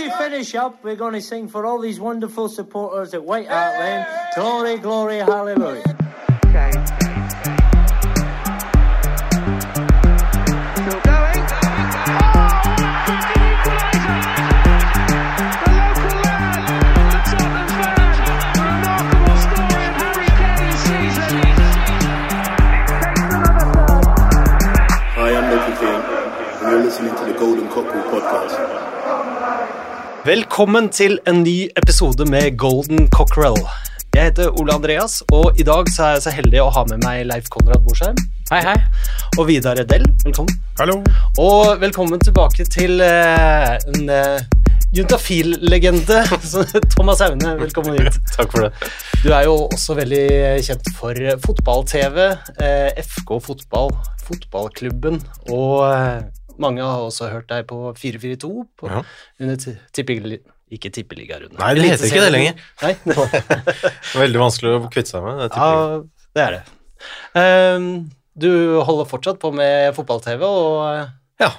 we finish up, we're going to sing for all these wonderful supporters at White Hart Lane. Glory, glory, hallelujah. Okay. Still going. Oh! The local lad, the Tottenham fan, the remarkable story Harry Kane's season. Takes another third. Hi, I'm Nicky King, and you're listening to the Golden Cockerel podcast. Velkommen til en ny episode med Golden Cockerel. Jeg heter Ole Andreas, og i dag så er jeg så heldig å ha med meg Leif Konrad Borsheim. Hei, hei. Og Vidar Edel. Velkommen. Hallo. Og velkommen tilbake til eh, en uh, juntafil-legende. Thomas Aune, velkommen hit. Takk for det. Du er jo også veldig kjent for fotball-TV, eh, FK Fotball, fotballklubben, og eh, mange har også hørt deg på 442 på, Ja. under tippeligaen. tippeli- ikke tippeligarunde. Nei, det heter ikke det lenger. Nei, Veldig vanskelig å kvitte seg med. Det ja, det er det. Um, du holder fortsatt på med fotball-TV, og eh, Ja.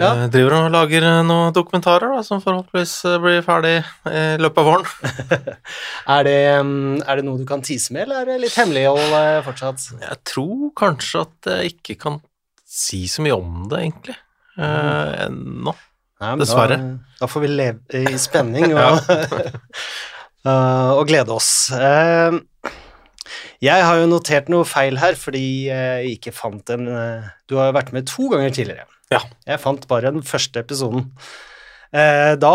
Ja. Jeg driver og lager eh, noen dokumentarer da, som forhåpentligvis eh, blir ferdig i løpet av våren. er, det, mm, er det noe du kan tise med, eller er det litt hemmelighold eh, fortsatt? Jeg tror kanskje at jeg ikke kan si så mye om det, egentlig. Eh, ennå. Nei, Dessverre. Da, da får vi leve i spenning og, uh, og glede oss. Uh, jeg har jo notert noe feil her, fordi jeg ikke fant en Du har jo vært med to ganger tidligere. Ja. Jeg fant bare den første episoden. Da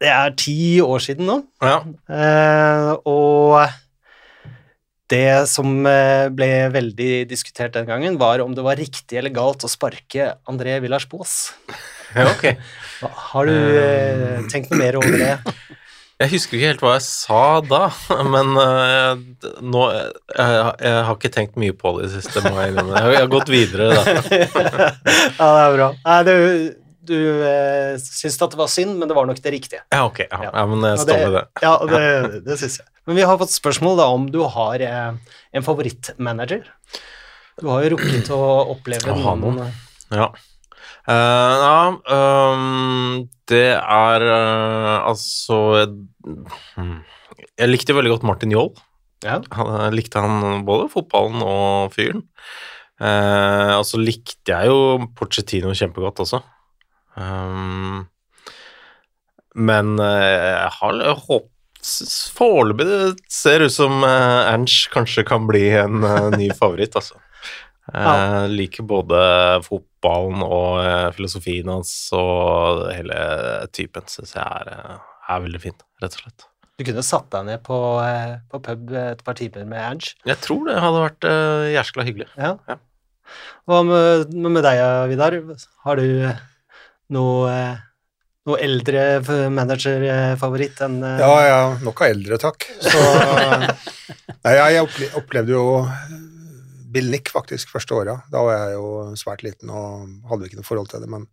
Det er ti år siden nå, Ja. og det som eh, ble veldig diskutert den gangen, var om det var riktig eller galt å sparke André Villars Baas. ja, ok. Har du eh, tenkt noe mer over det? Jeg husker ikke helt hva jeg sa da, men uh, nå jeg, jeg har ikke tenkt mye på det i siste, må jeg innrømme. Jeg har, jeg har gått videre, da. ja, det er bra. Nei, du du uh, syns at det var synd, men det var nok det riktige. Ja, ok. Ja, Ja. ja men jeg står ved det. Ja, det, det syns jeg. Men vi har fått spørsmål da om du har eh, en favorittmanager. Du har jo rukket å oppleve Å noen noen. Ja. Uh, ja, um, det er uh, altså hmm. Jeg likte veldig godt Martin Joll. Ja. Han, likte han både fotballen og fyren. Uh, og så likte jeg jo Pochettino kjempegodt også. Um, men eh, jeg har jeg håp- s- Foreløpig det ser ut som uh, Ernst kanskje kan bli en uh, ny favoritt, altså. Ja. Jeg liker både fotballen og uh, filosofien hans og hele typen syns jeg er, eh, er veldig fin, rett og slett. Du kunne satt deg ned på, eh, på pub et par timer med Ernst. Jeg tror det hadde vært jæskla hyggelig. Ja. Ja. Hva med, med deg, Vidar? Har du noe, eh, noe eldre managerfavoritt enn uh... Ja, ja, nok av eldre, takk. Så, nei, jeg opplevde jo Bill Nick faktisk første åra. Da var jeg jo svært liten og hadde ikke noe forhold til det, men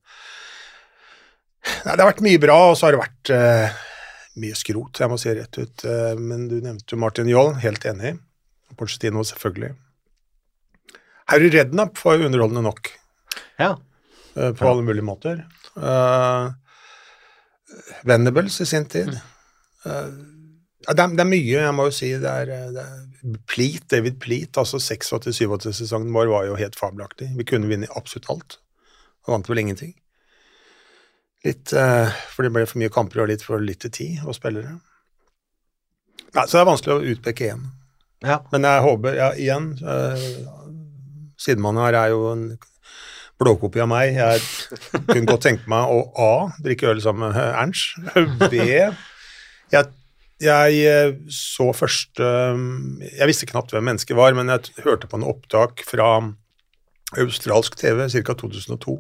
Nei, det har vært mye bra, og så har det vært uh, mye skrot, jeg må si rett ut. Uh, men du nevnte jo Martin Joll, helt enig. Porcetino, selvfølgelig. Harry Rednap var jo underholdende nok Ja. Uh, på alle mulige måter. Uh, Venables i sin tid. Mm. ja, det, er, det er mye, jeg må jo si. Det er, eh, det er Pleat, David Pleat, altså 86-87-sesongen vår var jo helt fabelaktig. Vi kunne vinne absolutt alt. Og vant vel ingenting. Litt uh, For det ble for mye kamper og litt for lite tid og spillere. Nei, så det er vanskelig å utpeke én. ja. Men jeg håper, ja, igjen uh, Sidemannen her er jo en blåkopi av meg. Jeg kunne godt tenke meg å A. drikke øl sammen med Ernst. B. Jeg, jeg eh, så første Jeg visste knapt hvem mennesket var, men jeg hørte på en opptak fra australsk TV ca. 2002.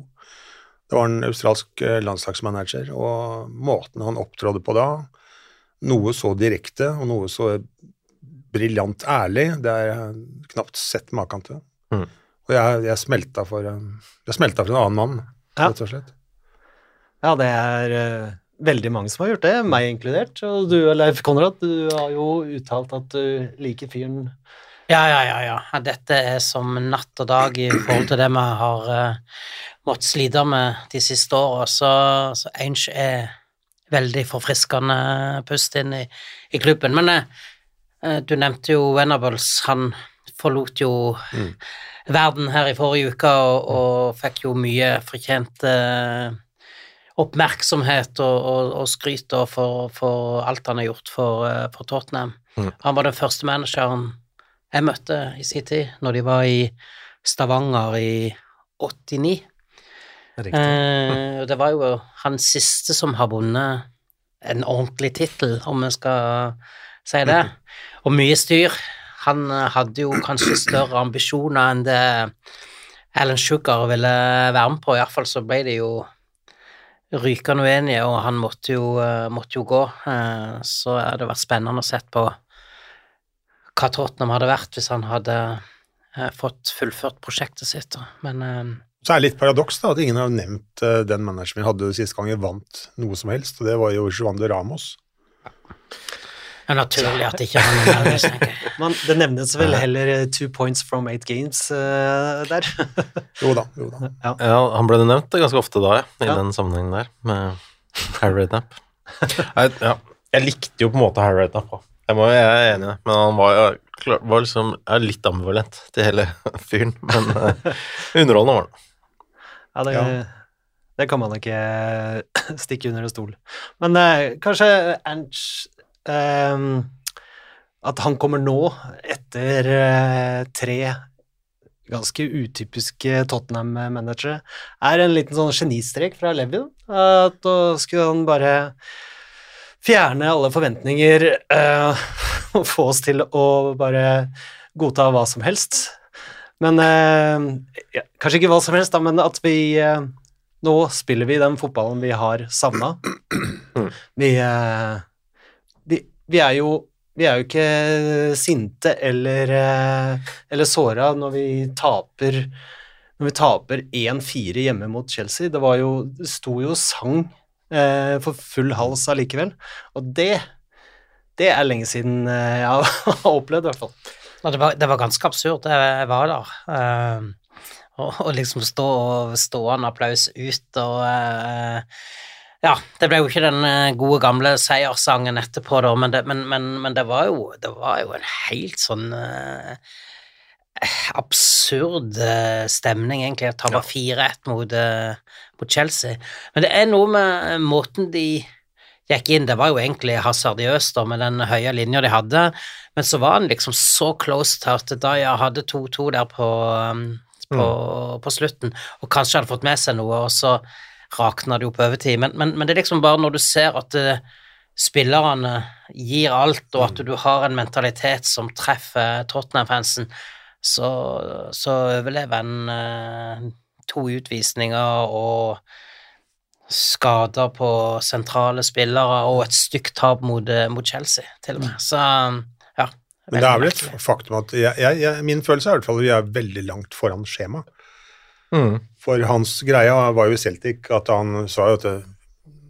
Det var en australsk eh, landslagsmanager, og måten han opptrådde på da, noe så direkte og noe så briljant ærlig, det jeg knapt sett maken til. Mm. Og jeg, jeg, smelta for, en- jeg smelta for en annen mann, Ja. rett og slett. ja, det er uh, veldig mange som har gjort det, meg inkludert. Og du, Leif Konrad, du har jo uttalt at du liker fyren Ja, ja, ja, ja. Dette er som natt og dag i forhold til det vi har uh, måttet slite med de siste åra. Så, så Ainge er, veldig forfriskende pust inn i, i klubben. Men eh, du nevnte jo Venables. Han forlot jo verden her i forrige uke og, og fikk jo mye fortjent eh, oppmerksomhet og, og, og skryt for, for alt han har gjort for, eh, for Tottenham. Mm. Han var den første manageren jeg møtte i sin tid, når de var i Stavanger i 89. Det, Eh, det var jo han siste som har vunnet en ordentlig tittel, om vi skal si det. Og mye styr. Han eh, hadde jo kanskje større ambisjoner enn det Alan Sugar ville være med på. Iallfall så ble de jo rykende uenige, og han måtte jo, eh, måtte jo gå. Eh, så hadde det vært spennende å se på hva Tottenham hadde vært hvis han hadde fått fullført prosjektet sitt. Men Så er det litt paradoks da, at ingen har nevnt den manageren vi hadde sist gang vi vant noe som helst, og det var jo Juan de Ramos. Det er naturlig at ikke han er nervøs, tenker jeg. Men det nevnes vel heller eh, two points from eight games uh, der. Jo da, jo da. Ja, han ble nevnt ganske ofte da, i Ja. den sammenhengen der, med Harry Redknapp. Jeg, ja, jeg likte jo på en måte Harry Redknapp. Jeg, må- jeg er enig i det, men han var, jo var liksom er litt ambivalent til hele fyren. Men uh, underholdende var han. Ja, det, Ja. det kan man ikke stikke under en stol. Men uh, kanskje Ernst At han kommer nå, etter eh, tre ganske utypiske Tottenham-managere, er en liten sånn genistrek fra Levin. At da skulle han bare fjerne alle forventninger eh, og få oss til å bare godta hva som helst. Men eh, ja, Kanskje ikke hva som helst, da, men at vi Nå spiller vi den fotballen vi har savna. Vi, eh, vi, er jo vi er jo ikke sinte eller, eh, eller såra når vi taper når vi taper 1-4 hjemme mot Chelsea. Det var jo Det sto jo sang eh, for full hals allikevel. Og det det er lenge siden eh, jeg har opplevd, i hvert fall. Det, var, det var ganske absurd. Jeg var der. eh, og, og liksom stå og stående applaus ut og eh, Ja, det ble jo ikke den eh, gode gamle seierssangen etterpå, da, men det, men, men, men det, var, jo, det var jo en helt sånn uh, absurd eh, stemning, egentlig, å tape 4-1 mot, uh, mot Chelsea. Men det er noe med måten de gikk inn, det var jo egentlig hasardiøst da, med den høye linja de hadde, men så var han liksom så close til at Daya hadde 2-2 der på, um, på, på slutten, og kanskje hadde fått med seg noe, og så rakna det jo på overtid. Men, men, men det er liksom bare når du ser at uh, spillerne gir alt, og at du har en mentalitet som treffer Tottenham-fansen, så, så overlever en uh, to utvisninger og skader på sentrale spillere og et stygt tap mot, eh, mot Chelsea, til og med. Så ja. Men det er vel et faktum at jeg, jeg, jeg, min følelse er i hvert fall at vi er veldig langt foran skjema. Mm. For hans greia var jo i Celtic at han sa jo at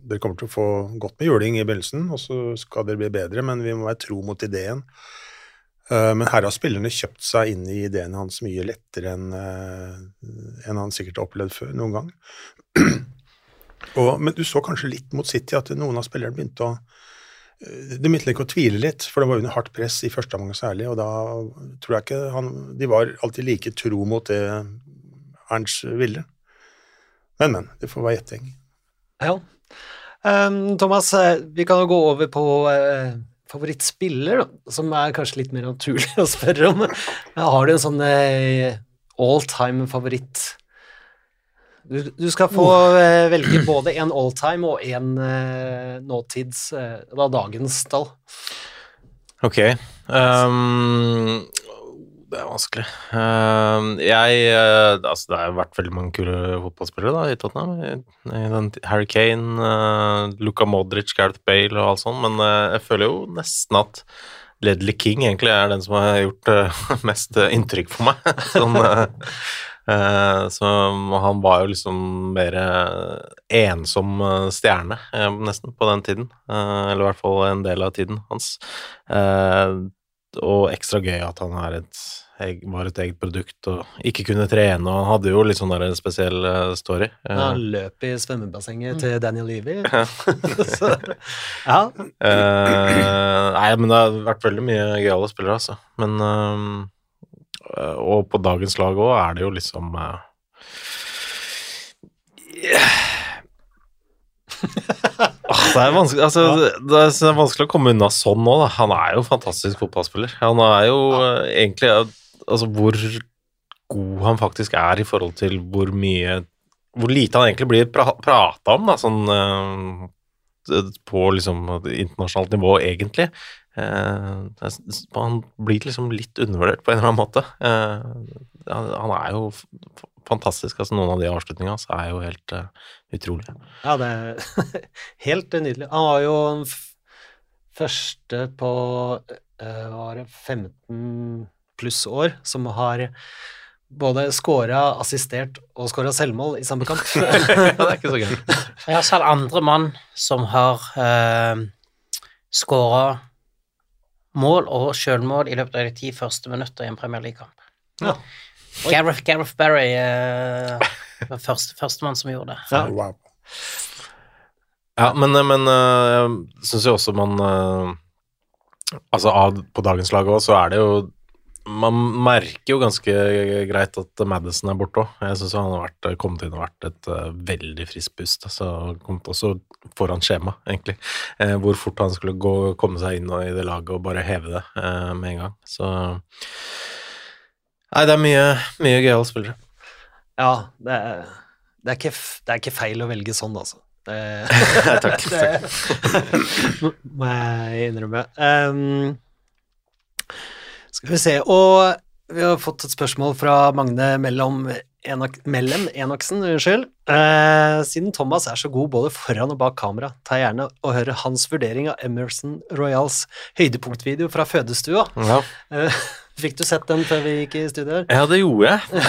dere kommer til å få godt med juling i begynnelsen, og så skal dere bli bedre, men vi må være tro mot ideen. Eh, Men her har spillerne kjøpt seg inn i ideen hans mye lettere enn eh, enn han sikkert har opplevd før noen gang. Og, men du så kanskje litt mot City at noen av spillerne begynte å Det begynte ikke å tvile litt, for det var under hardt press i første omgang særlig, og da tror jeg ikke han De var alltid like tro mot det Ernst ville. Men, men. Det får være gjetting. Ja. Um, Thomas, eh, vi kan jo gå over på uh, favorittspiller, da, som er kanskje litt mer naturlig å spørre om. Har du en sånn uh, all time favoritt? Du, du skal få uh, velge både en all time og en eh, nåtids, eh, da dagens tall. Ok. ehm, det er vanskelig. Ehm, jeg eh, Altså, det har vært veldig mange kule fotballspillere da, i Tottenham. Harry Kane, uh, Luka Modric, Gareth Bale og alt sånt, men eh, jeg føler jo nesten at Ledley King egentlig er den som har gjort eh, mest eh, inntrykk på meg. sånn, eh, eh, så han var jo liksom mer eh, ensom eh, stjerne, eh, nesten, på den tiden. Eh, eller i hvert fall en del av tiden hans. Eh, og ekstra gøy at han et, var et eget produkt og ikke kunne trene, og han hadde jo litt sånn en spesiell eh, story. Ja, Han løp i svømmebassenget til Daniel Levy. Så, ja. Eh, nei, men det har vært veldig mye gøyale spillere, altså. Men eh, Og på dagens lag òg er det jo liksom eh, Åh, det er vanskelig ja. det er vanskelig å komme unna sånn nå, da. Han er jo fantastisk fotballspiller. Han er jo eh, egentlig Altså, hvor god han faktisk er i forhold til hvor mye Hvor lite han egentlig blir pra prata om, da, sånn uh, på liksom internasjonalt nivå, egentlig. Uh, han blir liksom litt undervurdert på en eller annen måte. Han er jo fantastisk. altså Noen av de avslutningene hans er jo helt uh, utrolige. Ja, det er helt nydelig. Han var jo den første på uh, var det 15 pluss år som har både skåra, assistert og skåra selvmål i samme kamp. ja, det er ikke så gøy. Jeg har sett andre mann som har uh, skåra mål og sjølmål i løpet av de ti første minutter i en Premier League-kamp. Ja. Gareth, Gareth Barry uh, var første, førstemann som gjorde det. Ja. Wow. Ja, men, men eh, jeg syns jo også man eh, Altså av, på dagens lag òg, så er det jo Man merker jo ganske greit at Madison er borte òg. Jeg syns han har vært, kommet inn og vært et uh, veldig friskt pust. Altså, kommet også foran skjema, egentlig. Eh, hvor fort han skulle gå, komme seg inn i det laget og bare heve det eh, med en gang. Så Nei, det er mye, mye gøyale spillere. Ja, det er, det, er ikke, det er ikke feil å velge sånn, altså. Det, Takk. det må jeg innrømme. Um, skal vi se Og vi har fått et spørsmål fra Magne mellom Enok Mellem Enoksen, unnskyld. Eh, siden Thomas er så god både foran og bak kamera, tar jeg gjerne å høre hans vurdering av Emerson Royals høydepunktvideo fra fødestua. Ja. Eh, fikk du sett den før vi gikk i studio her? Ja, det gjorde jeg.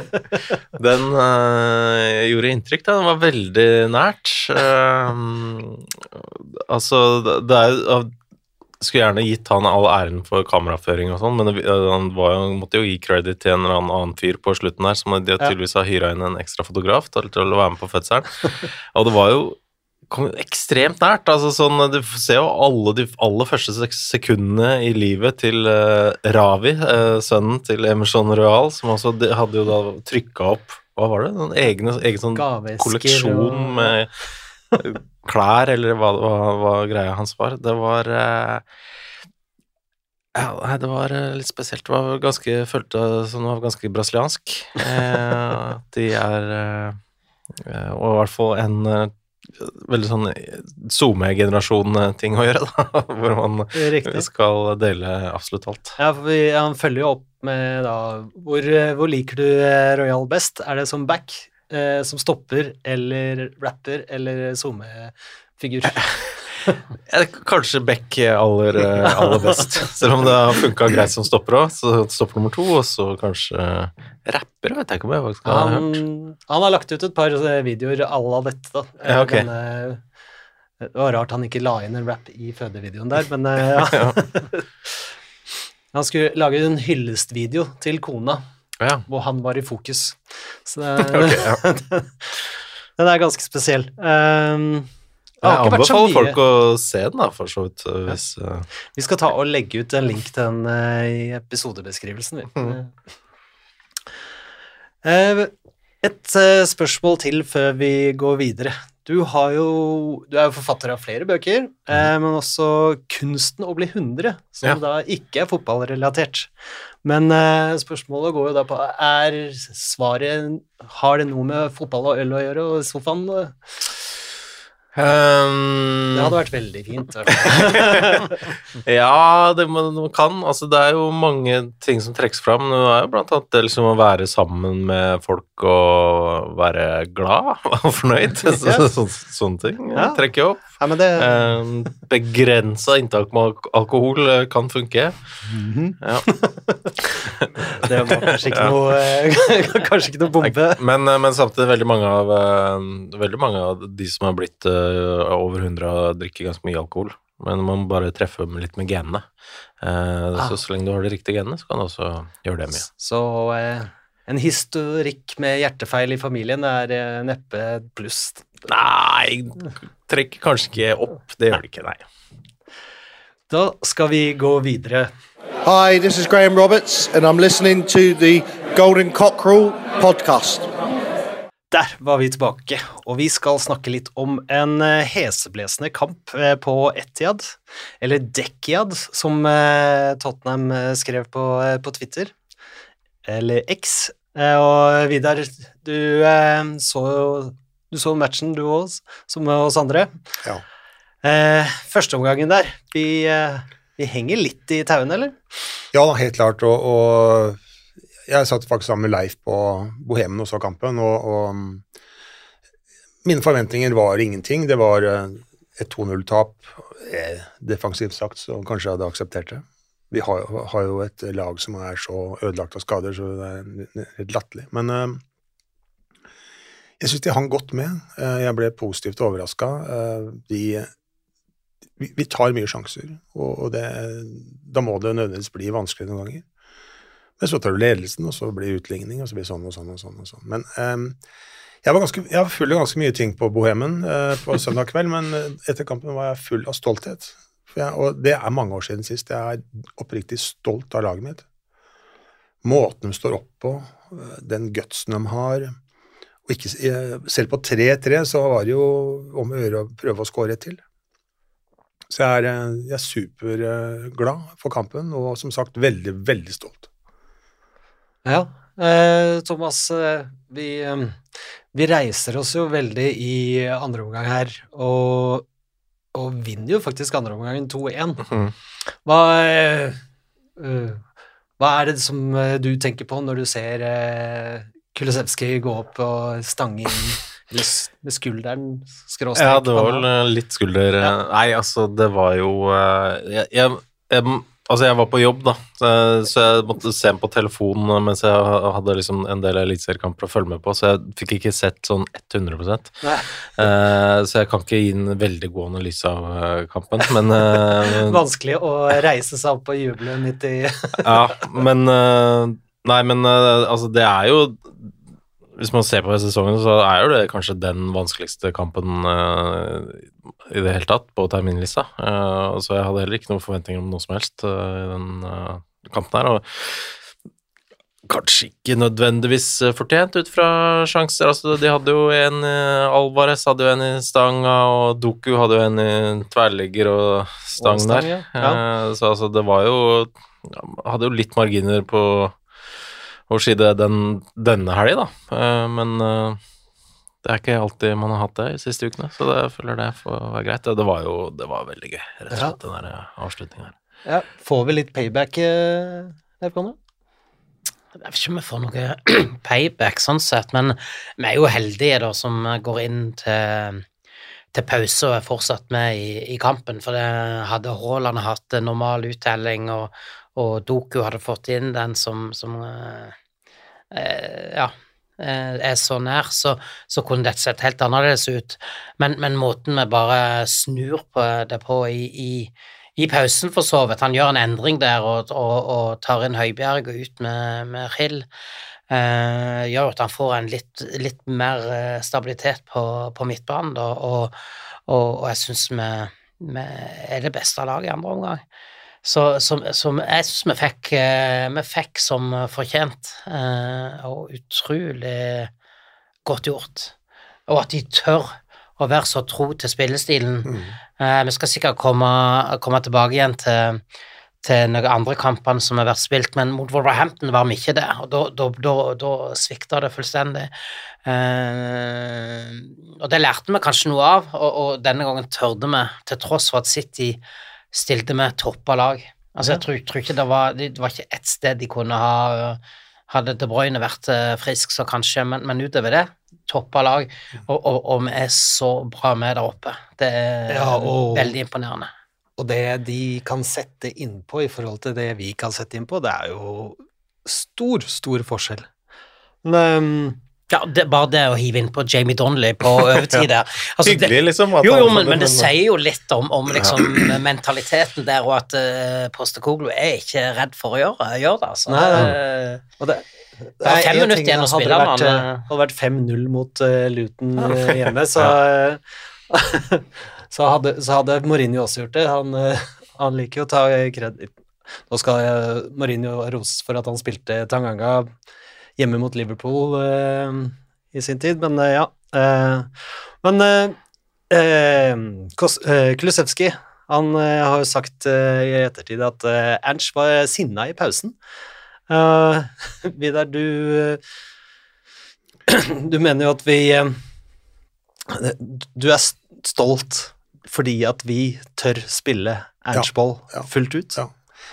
Den øh, gjorde inntrykk, da. Den var veldig nært. Uh, altså, det er jo Skulle gjerne gitt han all æren for kameraføring og sånn, men det, han var jo, måtte jo gi credit til en eller annen fyr på slutten der, som de tydeligvis har hyra inn en ekstra fotograf til, til å være med på fødselen. Og det var jo kom jo ekstremt nært. altså sånn, Du ser jo alle de aller første sekundene i livet til uh, Ravi, uh, sønnen til Emerson Royal, som også de hadde jo da trykka opp Hva var det? En egen, egen sånn kolleksjon og- med eh, klær, eller hva, hva, hva greia hans var. Det var ja, det var litt spesielt. Det var ganske, følte som det var ganske brasiliansk. De er Og i hvert fall en veldig sånn SoMe-generasjon-ting å gjøre, da. Hvor man Riktig. skal dele absolutt alt. Ja, for vi, han følger jo opp med da hvor, hvor liker du eh, Royal best? Er det som back, eh, som stopper, eller rapper, eller SoMe-figur? Kanskje Beck aller, eh, aller best, selv om det har funka greit som stopper òg. Så stopper nummer to, og så kanskje rapper, vet jeg ikke om jeg faktisk har Han, hørt. han har lagt ut et par eh, videoer à la dette, da. Eh, Ja, okay. Denne- det var rart han ikke la inn en rap i fødevideoen der, men eh, ja. Han skulle lage en hyllestvideo til kona, Ja. hvor han var i fokus. Så det, okay, den er ganske spesiell. Um, Jeg anbefaler folk å se den, da, for så vidt. eh, Hvis, ja. Vi skal ta og legge ut en link til den eh, i episodebeskrivelsen. vi. Eh, Et eh, spørsmål til før vi går videre. Du, har jo, du er jo forfatter av flere bøker, eh, men også 'Kunsten å bli 100', som Ja. da ikke er fotballrelatert. Men eh, spørsmålet går jo da på Er svaret Har det noe med fotball og øl å gjøre, og sofaen? Um, Det hadde vært veldig fint. Ja, det man, man kan. Altså, det er jo mange ting som trekkes fram. Det er jo blant annet det liksom å være sammen med folk og være glad og fornøyd. Så, Ja. så, sånne ting Ja. trekker opp. Men det, eh, Begrensa inntak med alkohol eh, kan funke. ja. det var kanskje ikke noe eh, Kanskje ikke noe bombe. men, eh, men samtidig veldig mange av Veldig mange av de som har blitt over 100, drikker ganske mye alkohol. men man må bare treffe dem litt med genene. Eh, Ah. Så så lenge du har de riktige genene, så kan du også gjøre det mye. Så eh, en historikk med hjertefeil i familien er neppe et pluss. Nei, trekker kanskje ikke opp. Det gjør det ikke, nei. Da skal vi gå videre. Hi, this is Graham Roberts, and I'm listening to the Golden Cockerel podcast. Der var vi tilbake, og vi skal snakke litt om en eh, heseblesende kamp eh, på Etiad, eller Deckiad, som eh, Tottenham skrev på, på Twitter, eller X. Og Vidar, du så så du så matchen du òg, som oss andre. Ja. Eh, Førsteomgangen der, vi, eh, vi henger litt i tauene, eller? Ja da, helt klart. Og, og jeg satt faktisk sammen med Leif på Bohemen og så kampen, og, og mine forventninger var ingenting. Det var eh, et 2-0-tap, eh, defensivt sagt, så kanskje jeg hadde akseptert det. Vi har, har jo et lag som er så ødelagt av skader, så det er litt helt latterlig. Men eh, jeg syns de hang godt med. Eh, jeg ble positivt overraska. vi, vi, vi tar mye sjanser, og, det, da må det nødvendigvis bli vanskelig noen ganger. Men så tar du ledelsen, og så blir det utligning, og så blir sånn og sånn og sånn. og sånn. Men ehm, jeg var, ganske, jeg av ganske mye ting på Bohemen eh, på søndag kveld, men eh, etter kampen var jeg full av stolthet. Jeg, og det er mange år siden sist. Jeg er oppriktig stolt av laget mitt. Måten de står opp på, eh, den gutsen de har. Ikke, eh, selv på 3-3 så var det jo om å gjøre å prøve å skåre et til. Så jeg er, eh, jeg er superglad for kampen, og som sagt veldig, veldig stolt. Ja, eh, Thomas, eh, vi, eh, vi reiser oss jo veldig i andre omgang her, og, og vinner jo faktisk andre omgangen 2-1. Mhm. Hva, eh, eh, hva er det som eh, du tenker på når du ser eh, Kulisevskij gå opp og stange inn eller med skulderen skråstrek Ja, det var vel eh, litt skulder ja. Nei, altså, det var jo eh, jeg, jeg, jeg, Altså, jeg var på jobb, da, så jeg, måtte se på telefonen eh, mens jeg hadde liksom en del eliteseriekamper å følge med på, så jeg fikk ikke sett sånn 100 Nei. eh, Så jeg kan ikke gi en veldig god analyse av eh, kampen, men eh, Vanskelig å reise seg opp og juble midt i Ja, men eh, Nei, men uh, altså, det er jo Hvis man ser på sesongen, så er jo det kanskje den vanskeligste kampen uh, i det hele tatt på terminlista. Uh, så jeg hadde heller ikke noen forventninger om noe som helst i den kampen her. Og kanskje ikke nødvendigvis fortjent ut fra sjanser. Altså, de hadde jo en Alvarez hadde jo en i stanga, og Doku hadde jo en i tverrligger og stang Og stang, der. ja. Ja. Så altså, det var jo Hadde jo litt marginer på vår side den, denne helga, da. Eh, men eh, det er ikke alltid man har hatt det i siste ukene, så det jeg føler det får være greit. Det var jo det var veldig gøy, rett og Ja. slett, den der eh, avslutningen her. Ja, får vi litt payback på nå? Jeg vet ikke om vi får noe payback sånn sett, men vi er jo heldige da som går inn til, til pause og er fortsatt med i, i kampen, for det hadde Haaland hatt normal uttelling, og, og Doku hadde fått inn den som, som ja, eh, er så nær, så, så kunne dette sett helt annerledes ut. Men, men måten vi bare snur på det på i, i, i pausen, for så vidt Han gjør en endring der og, og, og tar inn Høibjerg og ut med, med Hill. Eh, gjør at han får en litt, litt mer eh, stabilitet på, på midtbanen, og, og jeg syns vi, vi er det beste laget i andre omgang. Så, som, som jeg syns vi fikk, eh, vi fikk som fortjent, eh, og utrolig godt gjort. Og at de tør å være så tro til spillestilen. Mm. vi skal sikkert komme, komme tilbake igjen til, til noen andre kamper som har vært spilt, men mot Wolverhampton var vi ikke det, og da, svikta det fullstendig. Eh, og det lærte vi kanskje noe av, og, og denne gangen tørde vi, til tross for at City stilte med toppa lag. Altså, jeg tror, tror ikke det var Det var ikke ett sted de kunne ha Hadde De Bruyne vært eh, frisk, så kanskje, men, men utover det, toppa lag, og, og, og vi er så bra med der oppe. Det er Ja, og- veldig imponerende. Og det de kan sette innpå i forhold til det vi kan sette innpå, det er jo stor, stor forskjell. Men Ja, det, bare det å hive inn på Jamie Donnelly på overtid der. Altså, det- Hyggelig, liksom. at Jo, jo, men, men det sier jo litt om, om liksom mentaliteten der, og at uh, Postekoglu er ikke redd for å gjøre, gjøre det. Altså. Nei, nei. Eh, Og det, Det er fem minutter igjen å spille, det vært, eh, eh, Hadde det vært 5-0 mot uh, Luton uh, hjemme, så, uh, så, hadde, så hadde Mourinho også gjort det. Han, eh, han liker jo å ta kreditt. Nå skal eh, Mourinho roses for at han spilte Tanganga hjemme mot Liverpool eh, i sin tid, men eh, ja. Eh, men Kulusevski han har jo sagt i ettertid at Ernst var sinna i pausen. Vidar, du Du mener jo at vi Du er stolt fordi at vi tør spille Ernst-ball ja. fullt ut. Ja.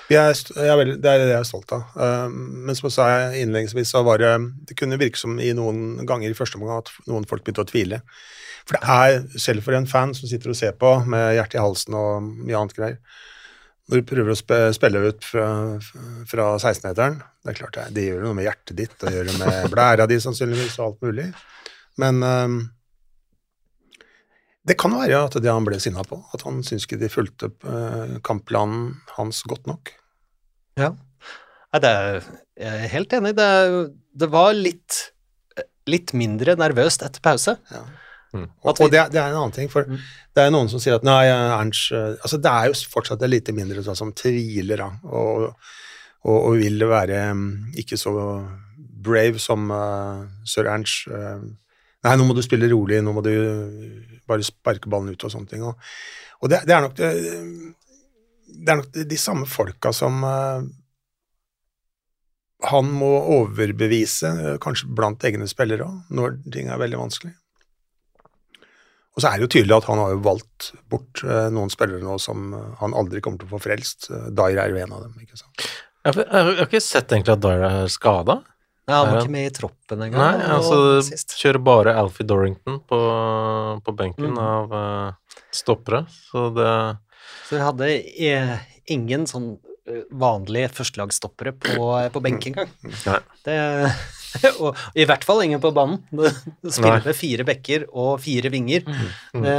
Vi er, jeg er veldig, det er det jeg er stolt av. Eh, men som jeg sa innledningsvis, så var det Det kunne virke som i noen ganger i første omgang at noen folk begynte å tvile. For det er, selv for en fan som sitter og ser på med hjertet i halsen og mye annet greier Når du prøver å spille ut fra, fra 16-meteren Det er klart det, det gjør noe med hjertet ditt, det gjør det med blæra di sannsynligvis og alt mulig. Men eh, det kan være at det han ble sinna på, at han syntes ikke de fulgte eh, kampplanen hans godt nok. Ja. Nei, det er, jeg er helt enig. Det, det var litt, litt mindre nervøst etter pause. Ja. Mm. Og, og det, er- det er en annen ting, for det er noen som sier at nei, Ernst eh, Altså, det er jo fortsatt et lite mindre sånn som tviler, da, og, og, og vil være mm, ikke så brave som uh, sir Ernst. Uh, nei, nå må du spille rolig, nå må du bare sparke ballen ut og sånne ting. Og, og det, det er nok det, det er nok de, de samme folka som uh, han må overbevise, uh, kanskje blant egne spillere òg, når ting er veldig vanskelig. Og så er det jo tydelig at han har jo valgt bort uh, noen spillere nå som han aldri kommer til å få frelst. Dyer er jo en av dem, ikke sant. Jeg, har- jeg, har ikke sett egentlig at Dyer er skada. Ja, han var ikke med i troppen engang. Nei, altså kjører bare Alfie Dorrington på, på benken Mm. av stoppere, så det Så vi hadde eh, ingen sånn eh, vanlige førstelagsstoppere på, på benk engang. Og i hvert fall ingen på banen. Det Spiller med fire bekker og fire vinger. Mm. Det,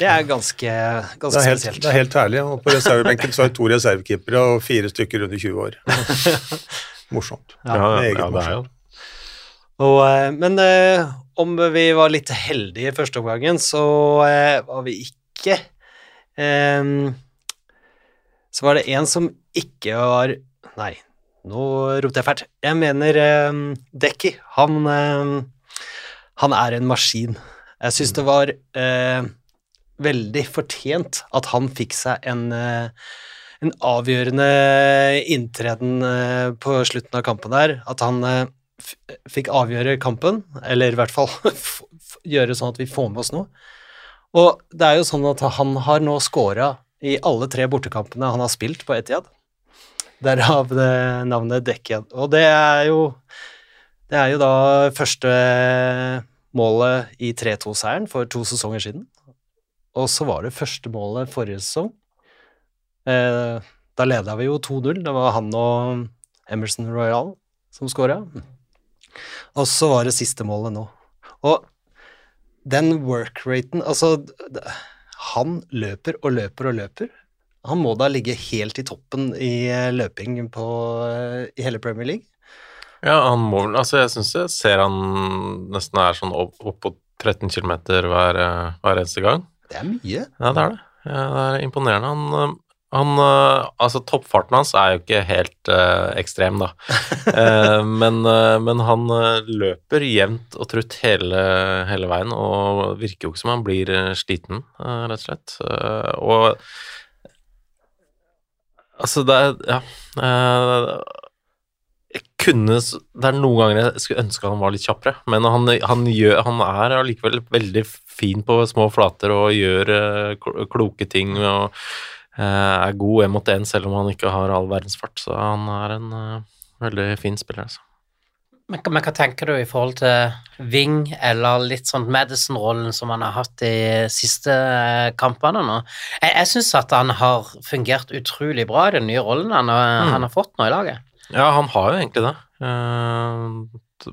det er ganske, Det er helt, spesielt. det er helt herlig. Og på reservebenken så har vi to reservekeepere og fire stykker under 20 år. Morsomt. Ja, ja, meget ja, det er jo. Og, eh, men eh, om vi var litt heldige i første omgangen, så eh, var vi ikke ehm, Så var det en som ikke var Nei, nå ropte jeg fælt. Jeg mener um, Dekki. Han, ehm, han er en maskin. Jeg syns det var eh, veldig fortjent at han fikk seg en eh, en avgjørende inntreden eh, på slutten av kampen der. At han fikk avgjøre kampen, eller i hvert fall gjøre sånn at vi får med oss noe. Og det er jo sånn at han har nå scora i alle tre bortekampene han har spilt på Etiad. Derav det navnet Dekkiad. Og det er jo Det er jo da første målet i 3-2-seieren for to sesonger siden. Og så var det første målet forrige sesong. Eh, da leda vi jo 2-0. Det var han og Emerson Royal som scora. Og så var det siste målet nå. Og den work-raten Altså, han løper og løper og løper. Han må da ligge helt i toppen i eh, løping på, eh, i hele Premier League. Ja, han må vel Altså, jeg syns jeg ser han nesten er sånn opp, opp på 13 km hver, eh, hver eneste gang. Det er mye. Ja, det er det. Ja, det er imponerende. Han, han eh, Altså, toppfarten hans er jo ikke helt uh, ekstrem, da. uh, men, uh, men han løper jevnt og trutt hele, hele veien, og virker jo ikke som han blir sliten, rett og slett. Og Altså, det er Ja. jeg kunne Det er noen ganger jeg skulle ønske han var litt kjappere, men han, han, gjør, han er allikevel veldig fin på små flater og gjør kloke ting og er god én mot én selv om han ikke har all verdens fart, så han er en eh, veldig fin spiller, altså. Men, men hva tenker du i forhold til Wing, eller litt sånn Madison-rollen som han har hatt de siste eh, kampene nå? Jeg, jeg syns at han har fungert utrolig bra i den nye rollen han, Mm. han har fått nå i laget. Ja, han har jo egentlig det. Eh,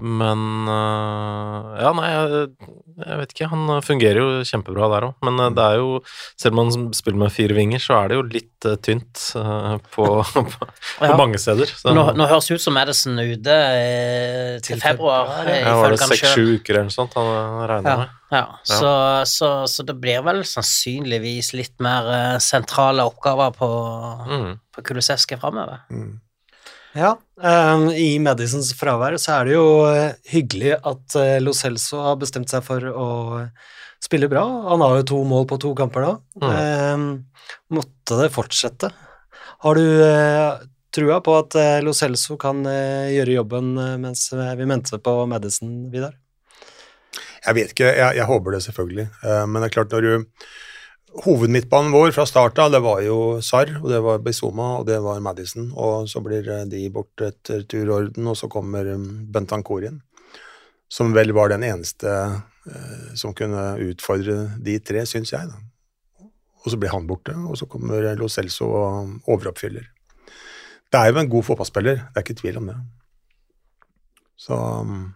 men øh, Ja, nei, jeg, jeg vet ikke. Han fungerer jo kjempebra der òg. Men øh, det er jo Selv om han spiller med fire vinger, så er det jo litt øh, tynt på, på, på Ja. mange steder. Så, Nå, nå høres det ut som Madison er ute eh, til Til februar, eh, ja, var det seks-sju uker eller noe sånt han regner Ja, med? ja. Så, så, så det blir vel sannsynligvis litt mer eh, sentrale oppgaver på, Mm. på Kulusevski framover. Ja, ehm, i Madisons fravær så er det jo eh, hyggelig at uh, Lo Celso har bestemt seg for å spille bra. Han har jo to mål på to kamper nå. Ehm, måtte det fortsette? Har du uh, trua på at uh, Lo Celso kan gjøre jobben mens vi venter på Madison, Vidar? Jeg vet ikke, jeg, jeg håper det selvfølgelig. Men det er klart når du Hovedmidtbanen vår fra start av, det var jo Sarr, og det var Bizuma, og det var Madison. Og så blir eh, de bort etter turorden, og så kommer um, Bentancour. Som vel var den eneste eh, som kunne utfordre de tre, syns jeg. da. Og så blir han borte, og så kommer Lo Celso og overoppfyller. Det er jo en god fotballspiller, det er ikke tvil om det. Så um,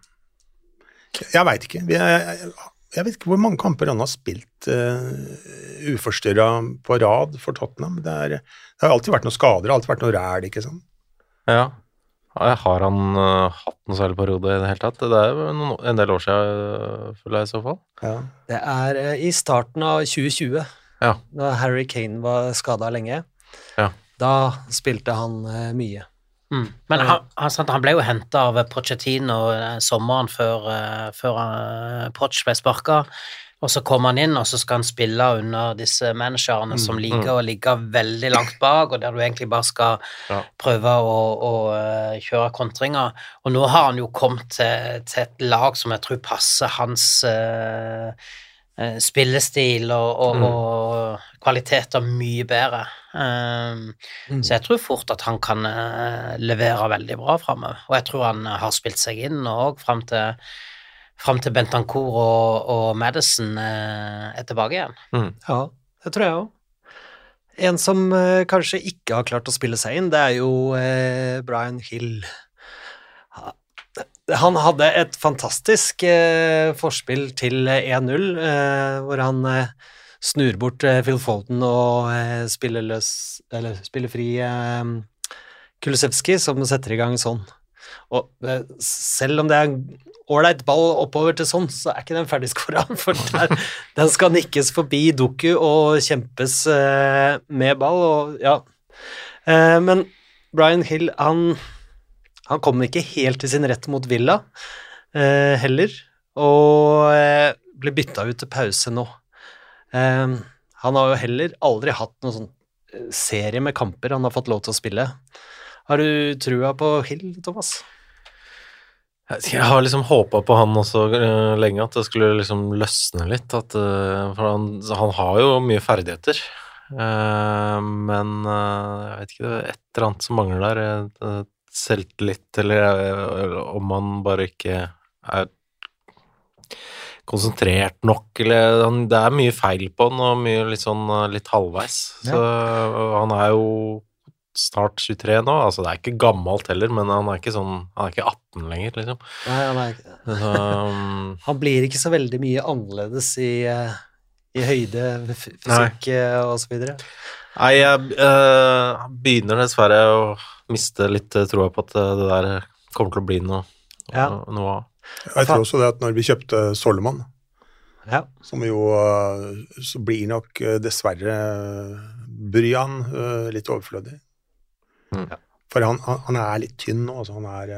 jeg veit ikke. Vi er, jeg, vet ikke hvor mange kamper han har spilt uh, uforstyrra på rad for Tottenham. Det, er, det har alltid vært noen skader, det har alltid vært noe ræl, ikke sant. Ja. Ja, Har han uh, hatt noen særlig periode i det hele tatt? Det er noen, en del år siden, øh, føler jeg i så fall. Ja. Det er uh, i starten av 2020, Ja. da Harry Kane var skada lenge. Ja. Da spilte han eh, mye. Mm. Men han, han, han ble jo henta av Pochettino eh, sommeren før, eh, før uh, Poch ble sparka. Og så kommer han inn, og så skal han spille under disse managerne som ligger og ligger veldig langt bak, og der du egentlig bare skal Ja. prøve å, å eh, kjøre kontringer. Og nå har han jo kommet til, til et lag som jeg tror passer hans eh, eh, spillestil og, og, og kvaliteter mye bedre. Um, Så jeg tror fort at han kan eh, levere veldig bra framover. Og jeg tror han eh, har spilt seg inn òg fram til frem til Bentancour og, og Madison eh, er tilbake igjen. Ja, det tror jeg òg. En som eh, kanskje ikke har klart å spille seg inn, det er jo eh, Brian Hill. Ha- Han hadde et fantastisk eh, forspill til 1-0, eh, hvor han eh, snur bort eh, Phil Foden og eh, spiller løs Eller spiller fri eh, Kulusevski, som setter i gang sånn. Og eh, selv om det er en ålreit ball oppover til sånn, så er ikke den ferdigskåra, for der, den skal nikkes forbi Doku og kjempes eh, med ball, og ja. Eh, men Brian Hill, han, han kom ikke helt til sin rett mot Villa eh, heller, og eh, ble bytta ut til pause nå. Eh, han har jo heller aldri hatt noen sånn eh, serie med kamper han har fått lov til å spille. Har du trua på Hill, Thomas? Jeg har liksom håpa på han også øh, lenge, at det skulle liksom løsne litt. At, øh, for han, han har jo mye ferdigheter. Eh, men jeg vet ikke, det er et eller annet som mangler der. eh, Selvtillit, eller om han bare ikke er konsentrert nok, eller han, Det er mye feil på han, og mye litt sånn litt halvveis. Så øh, han er jo snart 23 nå, altså det er ikke gammelt heller, men han er ikke sånn Han er ikke 18 lenger, liksom. Nei, han, er, Så, um, han blir ikke så veldig mye annerledes i, i høyde, fysikk eh, og så videre. Nei, jeg uh, begynner dessverre å miste litt eh, troa på at eh, det der kommer til å bli noe, Ja. noe av. Jeg tror også det at når vi kjøpte Solomon, Ja. som jo Så blir nok dessverre Bryan litt overflødig. Mm. For han, han, han er litt tynn nå, altså. Han er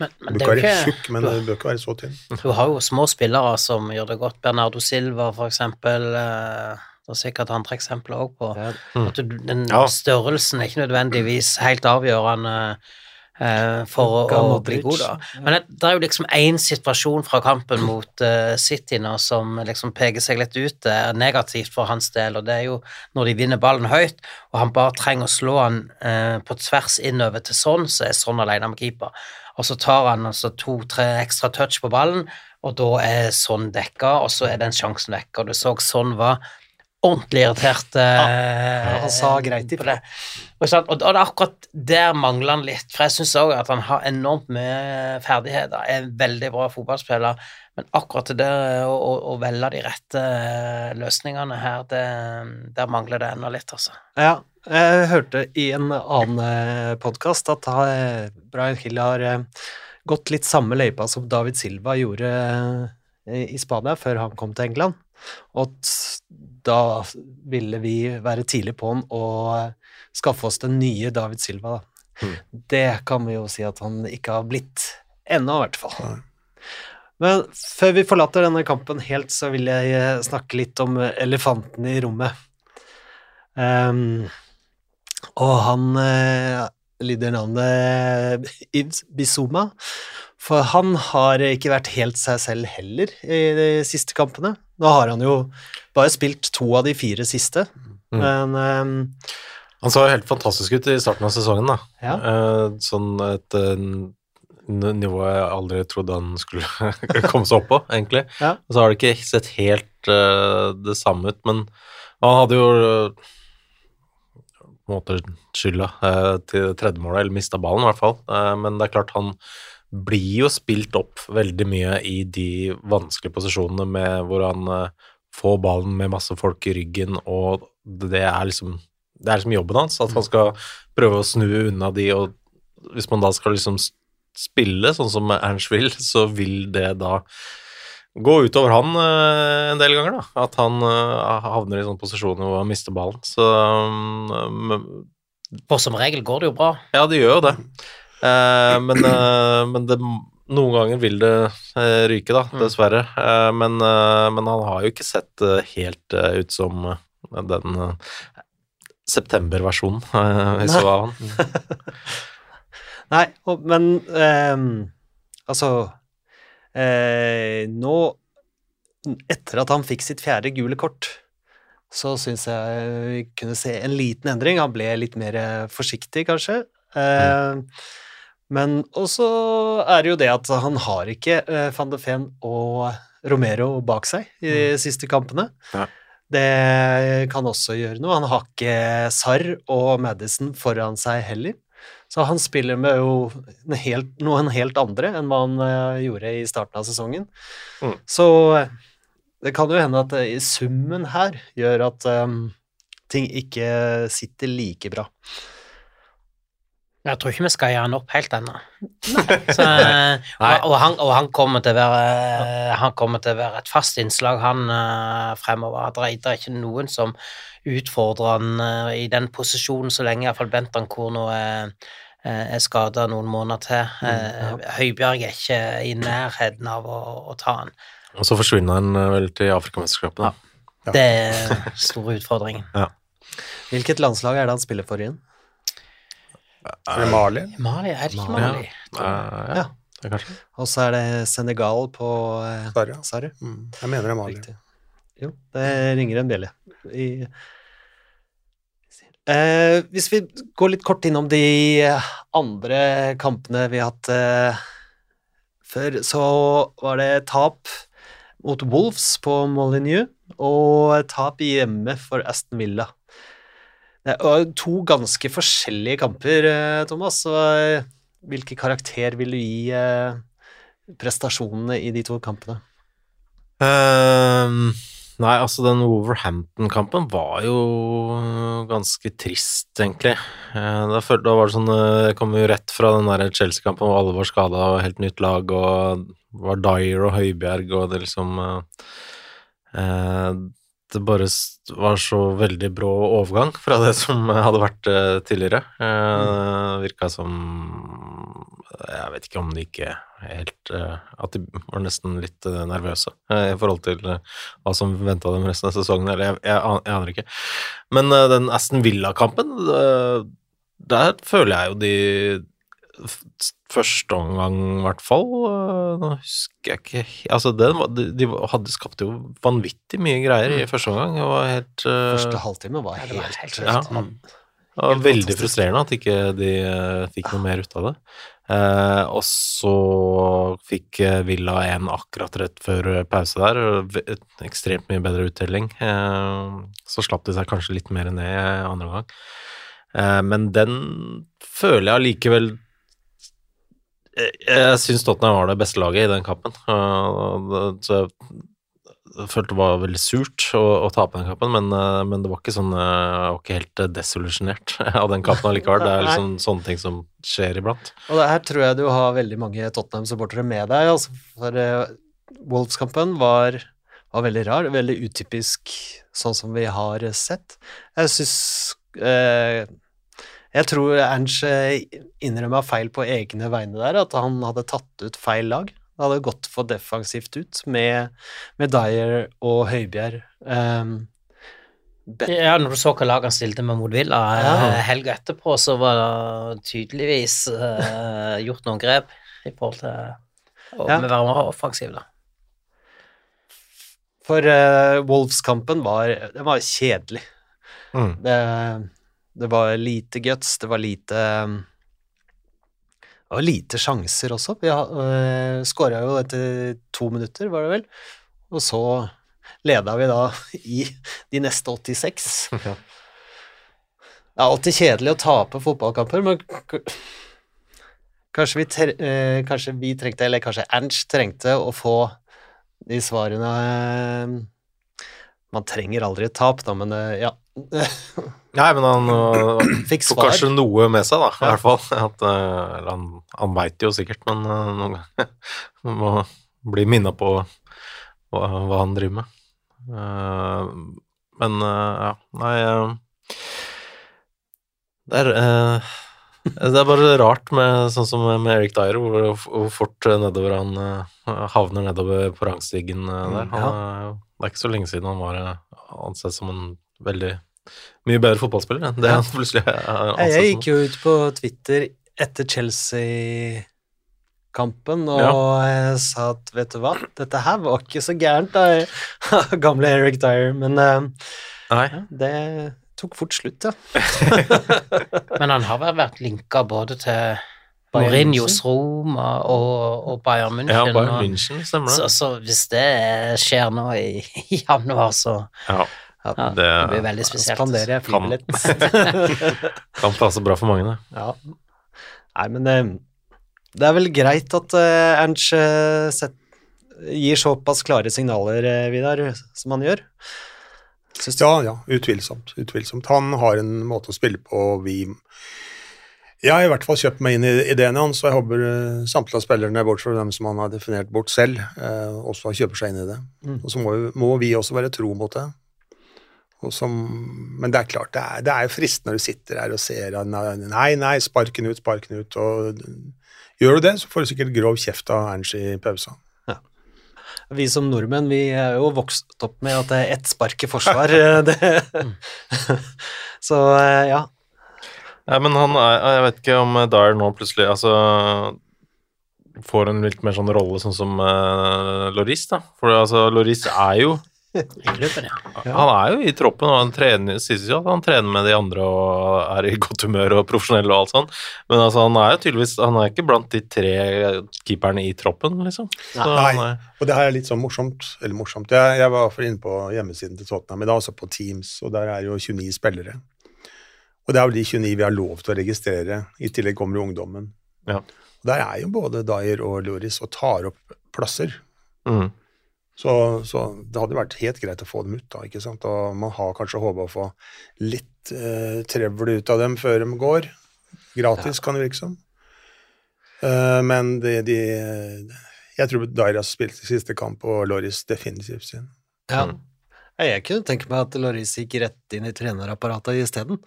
Men, bør er ikke være tjukk, men du bør ikke være så tynn. Du har jo små spillere som gjør det godt. Bernardo Silva, for eksempel. eh, Det er sikkert andre eksempler òg på Ja. at den Ja. størrelsen er ikke nødvendigvis helt avgjørende eh, for å, å bli god, da. Men det, det er jo liksom én situasjon fra kampen mot uh, City nå som liksom peker seg litt ut. Det er negativt for hans del, og det er jo når de vinner ballen høyt, og han bare trenger å slå han eh, på tvers innover til sånn, så er sånn alene med keeper. Og så tar han altså to-tre ekstra touch på ballen, og da er sånn dekka, og så er den sjansen vekk. Og du så sånn var ordentlig irritert. ja, han sa greit på det. Og, og, og det er akkurat der mangler han litt, for jeg syns òg at han har enormt mye ferdigheter, er en veldig bra fotballspiller, men akkurat det der å, å, å velge de rette eh, løsningene her, det, der mangler det ennå litt, altså. Ja, jeg hørte i en annen podkast at eh, Brian Hill har eh, gått litt samme løypa som David Silva gjorde eh, i Spania før han kom til England. Og at da ville vi være tidlig på han og eh, skaffe oss den nye David Silva. Da. Det kan vi jo si at han ikke har blitt ennå, i hvert fall. Men før vi forlater denne kampen helt, så vil jeg eh, snakke litt om eh, elefanten i rommet. Um, og han uh, lyder navnet Ibs Bizuma. For han har ikke vært helt seg selv heller i de siste kampene. Nå har han jo bare spilt to av de fire siste, Mm. men um, Han så jo helt fantastisk ut i starten av sesongen, da. Ja. Uh, sånn et uh, nivå jeg aldri trodde han skulle komme seg opp på, egentlig. Ja. Og så har det ikke sett helt uh, det samme ut, men han hadde jo på en måte skylda til tredjemålet, tredje målet, eller mista ballen i hvert fall. Men det er klart han blir jo spilt opp veldig mye i de vanskelige posisjonene med hvor han eh, får ballen med masse folk i ryggen, og det er liksom det er liksom jobben hans, at han skal prøve å snu unna de, og hvis man da skal liksom spille sånn som Ernst vil, så vil det da gå utover han eh, en del ganger, da. At han eh, havner i sånne posisjoner hvor han mister ballen. Så um, For som regel går det jo bra. ja, det gjør jo det. Eh, men eh, men det, noen ganger vil det eh, ryke, da, dessverre. Eh, men, men han har jo ikke sett helt ut som den september-versjonen vi så av han. Nei, og, men ehm, altså eh, Nå, etter at han fikk sitt fjerde gule kort, så syns jeg vi kunne se en liten endring. Han ble litt mer forsiktig, kanskje. Eh, Men også er det jo det at han har ikke uh, van de Ven og Romero bak seg i de siste kampene. Ja. Det kan også gjøre noe. Han har ikke Sarr og Madison foran seg heller. Så han spiller med jo en helt, noen helt andre enn hva han eh, gjorde i starten av sesongen. Mm. Så eh, det kan jo hende at i summen her gjør at um, ting ikke sitter like bra. Jeg tror ikke vi skal gi han opp helt ennå. Eh, og, og, han, og han kommer til å være Han kommer til å være et fast innslag, han uh, fremover. Det er- ikke noen som utfordrer han uh, i den posisjonen så lenge iallfall Bentancourt nå er, er skada noen måneder til. Eh, Høibjerg er ikke i nærheten av å, å ta han. Og så forsvinner han eh, vel til Afrikamesterskapet, da. Det er den store utfordringen. Hvilket landslag er det han spiller for igjen? Er det Mali? Mali, er det ikke Mali? Ja, det er kanskje Og så er det Senegal på eh, Sarri, ja. Sarri. Mm. Jeg mener det er Mali. Riktig. Jo, det ringer en bjelle. I eh, hvis vi går litt kort innom de andre kampene vi har hatt eh, før, så var det tap mot Wolves på Molyneux og tap hjemme for Aston Villa. Det var to ganske forskjellige kamper, eh, Thomas. Så eh, hvilken karakter vil du gi eh, prestasjonene i de to kampene? Um, Nei, altså den Wolverhampton-kampen var jo ganske trist, egentlig. Da, følte, da var det sånn Jeg kom jo rett fra den der Chelsea-kampen hvor alle var skada og helt nytt lag, og det var Dyer og Høibjerg, og det liksom uh, Det bare var så veldig brå overgang fra det som hadde vært eh, tidligere. Mm. Virka som Jeg vet ikke om de ikke helt eh, At de var nesten litt eh, nervøse eh, i forhold til eh, hva som venta dem resten av sesongen, eller jeg, jeg, jeg aner ikke. Men eh, den Aston Villa-kampen, eh, der føler jeg jo de Første omgang, i hvert fall. eh, Nå husker jeg ikke Altså, den, de, de hadde skapt jo vanvittig mye greier i første omgang. Det var helt uh, Første halvtime var Ja, var helt, helt ja. det var veldig frustrerende at ikke de eh, fikk noe mer ut av det. Eh, og så fikk Villa en akkurat rett før pause der. Ekstremt mye bedre uttelling. Eh, så slapp de seg kanskje litt mer ned andre omgang. Eh, men den føler jeg allikevel Jeg, jeg syns Tottenham var det beste laget i den kampen. Så jeg følte det var veldig surt å, å tape den kampen, men, eh, men det var ikke sånn eh, Jeg var ikke helt eh, desillusjonert av den kampen allikevel. Det er liksom sånne ting som skjer iblant. Og her tror jeg du har veldig mange Tottenham-supportere med deg, altså, for Wolves-kampen var, var veldig rar, veldig utypisk sånn som vi har sett. Jeg syns eh, Jeg tror Ernst innrømma feil på egne vegne der, at han hadde tatt ut feil lag. Det hadde gått for defensivt ut med, med Dyer og Høibjerg. Um, Ja, når du så hva lag han stilte med mot Villa Ja. eh, helga etterpå, så var det tydeligvis uh, gjort noen grep i forhold til å Ja. være mer offensiv, da. For uh, Wolves-kampen var, var kjedelig. Mm. Det, det var lite guts, det var lite Det var lite sjanser også. Vi uh, skåra jo etter to minutter, var det vel. Og så leda vi da i de neste 86. Ja. Det er alltid kjedelig å tape fotballkamper, men kanskje vi, tre, uh, kanskje vi trengte, eller kanskje Ernst trengte, å få de svarene eh, Man trenger aldri et tap, da, men eh, ja. Nei, men han øh, Fikk svar. svar. kanskje noe med seg, da, i hvert fall. At, eller han han veit jo sikkert, men øh, noen ganger må bli minna på hva, hva han driver med. Men ja, nei det er det er bare rart med sånn som med Eric Dyer, hvor, hvor fort nedover han havner nedover på rangstigen der. Han, ja. det er ikke så lenge siden han var ansett som en veldig mye bedre fotballspiller enn det han plutselig er Jeg, gikk jo ut på Twitter etter Chelsea-kampen og jeg sa at vet du hva, dette her var ikke så gærent, da, gamle Eric Dyer, men eh, Nei. ja, det tok fort slutt, ja. Men han har vel vært linka både til Mourinhos Roma og, og Bayern München. Ja, Bayern München, stemmer Så, det. så hvis det skjer nå i, i januar, så Ja, ja, Det- det blir veldig spesielt. Spanderer jeg Kan- flybillett. kan passe bra for mange, det. ja. Nei, men eh, det er vel greit at uh, Ernst sett, gir såpass klare signaler, uh, Vidar, som han gjør. Synes? Ja, ja, utvilsomt. utvilsomt. Han har en måte å spille på og vi Jeg har i hvert fall kjøpt meg inn i ideene hans, og jeg håper samtlige av spillerne, bortsett fra dem som han har definert bort selv, eh, også kjøper seg inn i det. Mm. Og så må, vi- må vi også være tro mot det. Og som, men det er klart, det er, det er jo fristende når du sitter her og ser at Nei, nei, spark den ut, spark den ut. Og gjør du det, så får du sikkert grov kjeft av Ernst i pausa. Vi som nordmenn, vi er jo vokst opp med at det er ett spark i forsvar. eh, det. Så ja. ja. Men han er Jeg vet ikke om Dyer nå plutselig Altså får en litt mer sånn rolle sånn som uh, Loris, da. For altså, Loris er jo klubben, ja. Han er jo i troppen, og han trener, sies jo at han trener med de andre og er i godt humør og profesjonell og alt sånn, men altså, han er jo tydeligvis Han er ikke blant de tre keeperne i troppen, liksom. Så Nei. han er, Og det her er litt sånn morsomt. Eller morsomt. Jeg, jeg var for inne på hjemmesiden til Tottenham i dag, altså på Teams, og der er jo 29 spillere. Og det er jo de 29 vi har lov til å registrere. I tillegg kommer jo ungdommen. Ja. Og der er jo både Dyer og Loris og tar opp plasser. mm. Så, så det hadde vært helt greit å få dem ut, da. ikke sant? Og man har kanskje håpa å få litt eh, trevl ut av dem før de går. Gratis, kan det virke som. Uh, men de, de Jeg tror Dairas spilte siste kamp, og Loris definitivt sin. ja. Mm. Jeg kunne tenke meg at Loris gikk rett inn i trenerapparatet isteden.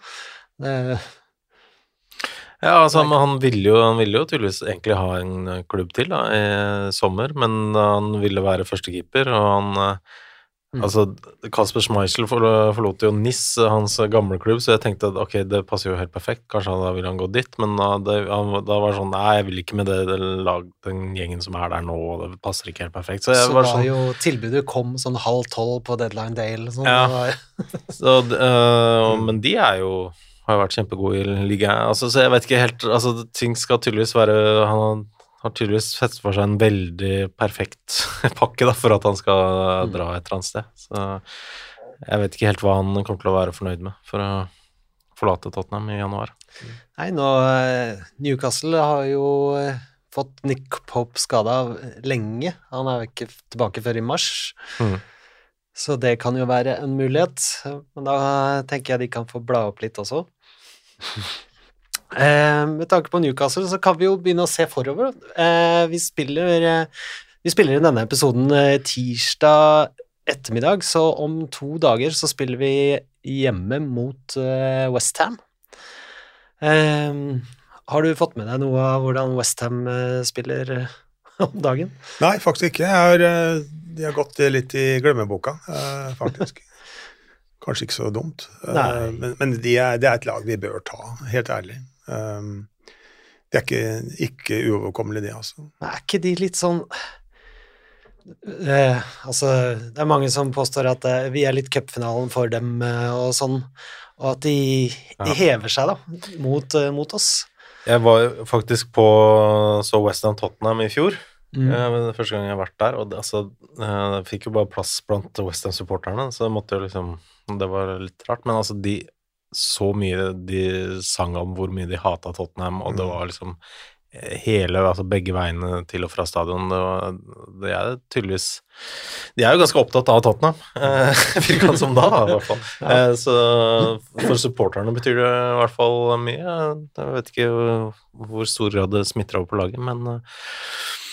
Ja, altså, men han ville jo, han ville jo tydeligvis egentlig ha en eh, klubb til da, i sommer, men han ville være førstekeeper, og han eh, Mm. Altså, Kasper Schmeichel forlo- forlot jo NIS, hans gamle klubb, så jeg tenkte at ok, det passer jo helt perfekt, kanskje da ville han gå dit, men da, det, han, da var det sånn Nei, jeg vil ikke med det, det lag, den gjengen som er der nå, og det passer ikke helt perfekt. Så Så, var var sånn jo tilbudet kom sånn halv tolv på deadline day eller sånn. Ja. Så, øh, Men de er jo har jo vært kjempegod i ligaen. Altså, så jeg vet ikke helt Altså, ting skal tydeligvis være Han har, tydeligvis sett for seg en veldig perfekt pakke da, for at han skal dra et eller annet sted. Så jeg vet ikke helt hva han kommer til å være fornøyd med for å forlate Tottenham i januar. Nei, nå eh, Newcastle har jo eh, fått Nick Pope skada lenge. Han er jo ikke tilbake før i mars. Mm. Så det kan jo være en mulighet. Men da tenker jeg de kan få bla opp litt også. Eh, med tanke på Newcastle så kan vi jo begynne å se forover. Eh, vi, spiller, eh, vi spiller i denne episoden eh, tirsdag ettermiddag, så om to dager så spiller vi hjemme mot eh, Westham. Eh, har du fått med deg noe av hvordan Westham spiller om dagen? Nei, faktisk ikke. Jeg har, de har gått litt i glemmeboka, faktisk. Kanskje ikke så dumt. Uh, Men, men det er, det er et lag vi bør ta, helt ærlig. Um, Det er ikke, ikke uoverkommelig, det, altså. Men Er ikke de litt sånn eh, Altså, det er mange som påstår at eh, vi er litt cupfinalen for dem eh, og sånn, og at de, de Ja. hever seg, da, mot, eh, mot oss. Jeg var faktisk på så Western Tottenham i fjor. Mm. Eh, men første gang jeg har vært der, og det, altså, eh, jeg fikk jo bare plass blant Westham-supporterne, så jeg måtte jo liksom Det var litt rart, men altså, de så mye de sang om hvor mye de hata Tottenham, og det var liksom eh, hele, altså begge veiene til og fra stadion. Det, var, det er tydeligvis De er jo ganske opptatt av Tottenham, eh, virka det som da, i hvert fall. Eh, så for supporterne betyr det i hvert fall mye. Jeg vet ikke hvor stor grad det smitter over på laget, men eh, eh,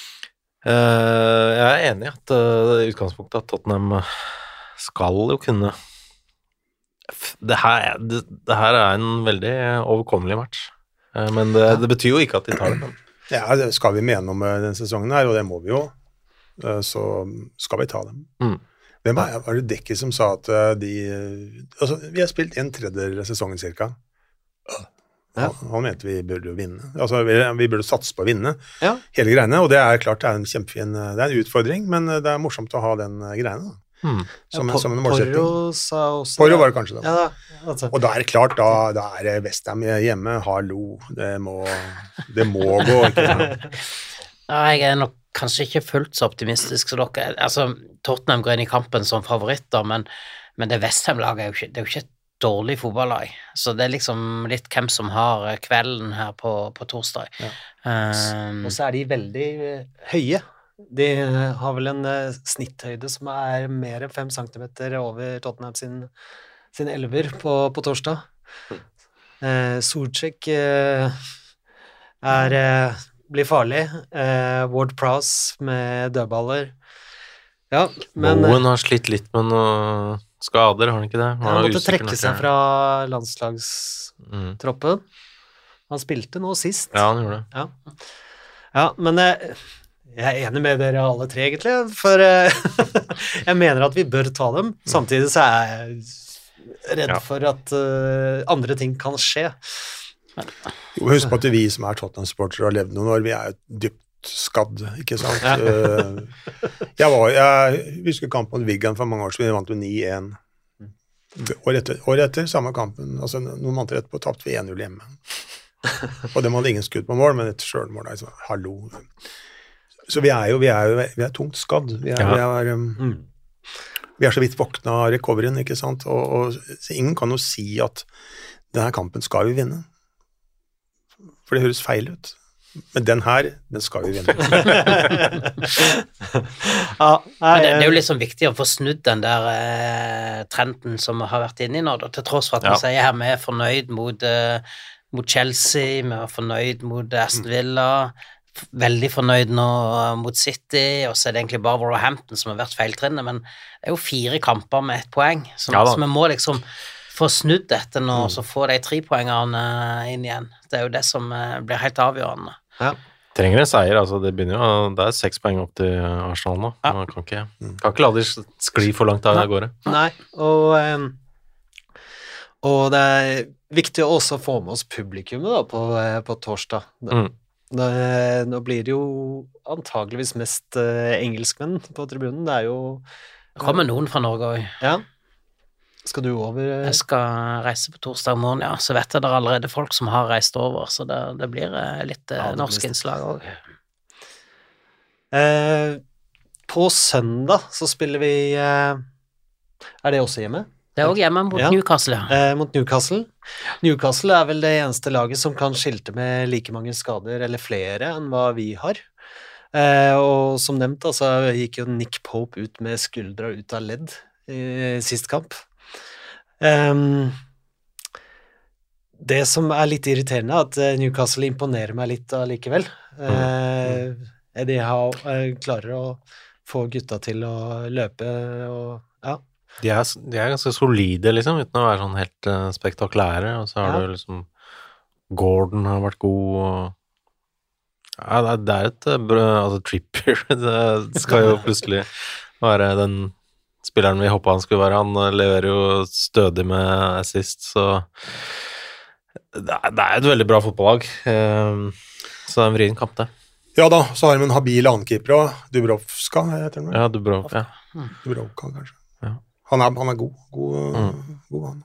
jeg er enig i at eh, i utgangspunktet at Tottenham skal jo kunne det her, er- det, det her er en veldig overkommelig match. Eh, Men det, det betyr jo ikke at de tar det. Ja, det skal vi mene om eh, denne sesongen her, og det må vi jo, eh, så skal vi ta dem. Mm. Hvem er, var det Dekki som sa at eh, de eh, Altså, vi har spilt en tredjedel av sesongen cirka. Ja. Han, han mente vi burde vinne. Altså, vi, vi burde satse på å vinne Ja. hele greiene, og det er klart det er en kjempefin Det er en utfordring, men eh, det er morsomt å ha den eh, greiene. Hmm. Som, Ja, som en målsetting. Porro sa også Porro var det kanskje, da. Ja, da. Altså. Og da er det klart, da, da er Westham hjemme. Hallo, det må, det må gå. Ikke? Ja, jeg er nok kanskje ikke fullt så optimistisk som dere. Altså, Tottenham går inn i kampen som favoritter, men, men det Westham-laget er er jo ikke et dårlig fotballag. Så det er liksom litt hvem som har eh, kvelden her på, på torsdag. Ja. Um, Og så er de veldig eh, høye. De eh, har vel en snitthøyde som er mer enn fem centimeter over Tottenham sin, sin elver på, på torsdag. Uh, Solcek uh, er uh, blir farlig. Eh, Ward Prowse med dødballer. Ja, men Bowen har slitt litt med noen skader, har han ikke det? han han måtte trekke nok, seg fra landslagstroppen. mm. Han spilte nå sist. Ja, han gjorde det. Ja, ja men jeg, jeg er enig med dere alle tre, egentlig. For eh, jeg mener at vi bør ta dem. Samtidig så er jeg redd Ja. for at uh, andre ting kan skje. Jo, husk på at vi som er Tottenham-sportere og har levd noen år, vi er jo dypt skadd, ikke sant? Ja. Eh, jeg, var, jeg husker kampen mot Wigan for mange år siden, vi vant jo 9-1. Året etter, år etter, samme kampen, altså noen måneder etterpå tapte vi 1-0 hjemme. Og dem hadde ingen skudd på mål, men et sjølmål, altså, hallo. Så vi er jo, vi er jo vi er tungt skadd. Vi er, Ja. vi er, um, vi er så vidt våkna av recoveryen, ikke sant? Og, og ingen kan jo si at denne kampen skal vi vinne. For det høres feil ut. Men den her, den skal vi vinne. Ja, nei, det, det er jo eh, liksom viktig å få snudd den der eh, trenden som vi har vært inne i nå, da, til tross for at Ja. vi sier her vi er fornøyd mot, eh, mot Chelsea, vi er fornøyd mot Aston Villa, f- veldig fornøyd nå eh, mot City, og så er det egentlig bare Warhampton som har vært feiltrinnet, men det er jo fire kamper med ett poeng, så, Ja så vi må liksom få snudd dette nå, og så få de tre poengene inn igjen. Det er jo det som eh, blir helt avgjørende. Trenger en seier, altså det begynner jo Det er seks poeng opp til Arsenal nå. Ja. Man kan ikke, kan ikke la de skli for langt av gårde. Nei, og, em, og det er viktig å også få med oss publikummet da, på, eh, på torsdag. Da, Mm. da, nå blir det jo antageligvis mest eh, engelskmenn på tribunen. Det er jo Det kommer noen fra Norge òg. Ja. Skal du over? eh? Jeg skal reise på torsdag morgen, ja. Så vet jeg det er allerede folk som har reist over, så det, det blir eh, litt eh, Ja, det norsk blir innslag òg. Eh, på søndag så spiller vi eh, Er det også hjemme? Det er òg hjemme mot Ja. Newcastle. Eh, mot Newcastle. Newcastle er vel det eneste laget som kan skilte med like mange skader, eller flere, enn hva vi har. Eh, og som nevnt, altså, gikk jo Nick Pope ut med skuldra ut av ledd i sist kamp. Ehm, det som er litt irriterende, er at eh, Newcastle imponerer meg litt allikevel. Uh, Eddie Howe uh, klarer å få gutta til å løpe og ja. De er, de er ganske solide, liksom, uten å være sånn helt uh, spektakulære. Og så har Ja. du liksom Gordon har vært god, og Ja, det er, et eh, Altså, Trippier Det skal jo plutselig være den spilleren vi håpa han skulle være. Han eh, leverer jo stødig med assist, så det er, et veldig bra fotballag. Eh, Så det er en vrien kamp, det. Ja da, så har de en habil annenkeeper òg. Dubrovska heter han vel? Ja, Dubrov, ja. Dubrovka, kanskje. Ja. Han, er, han er god. God, god han.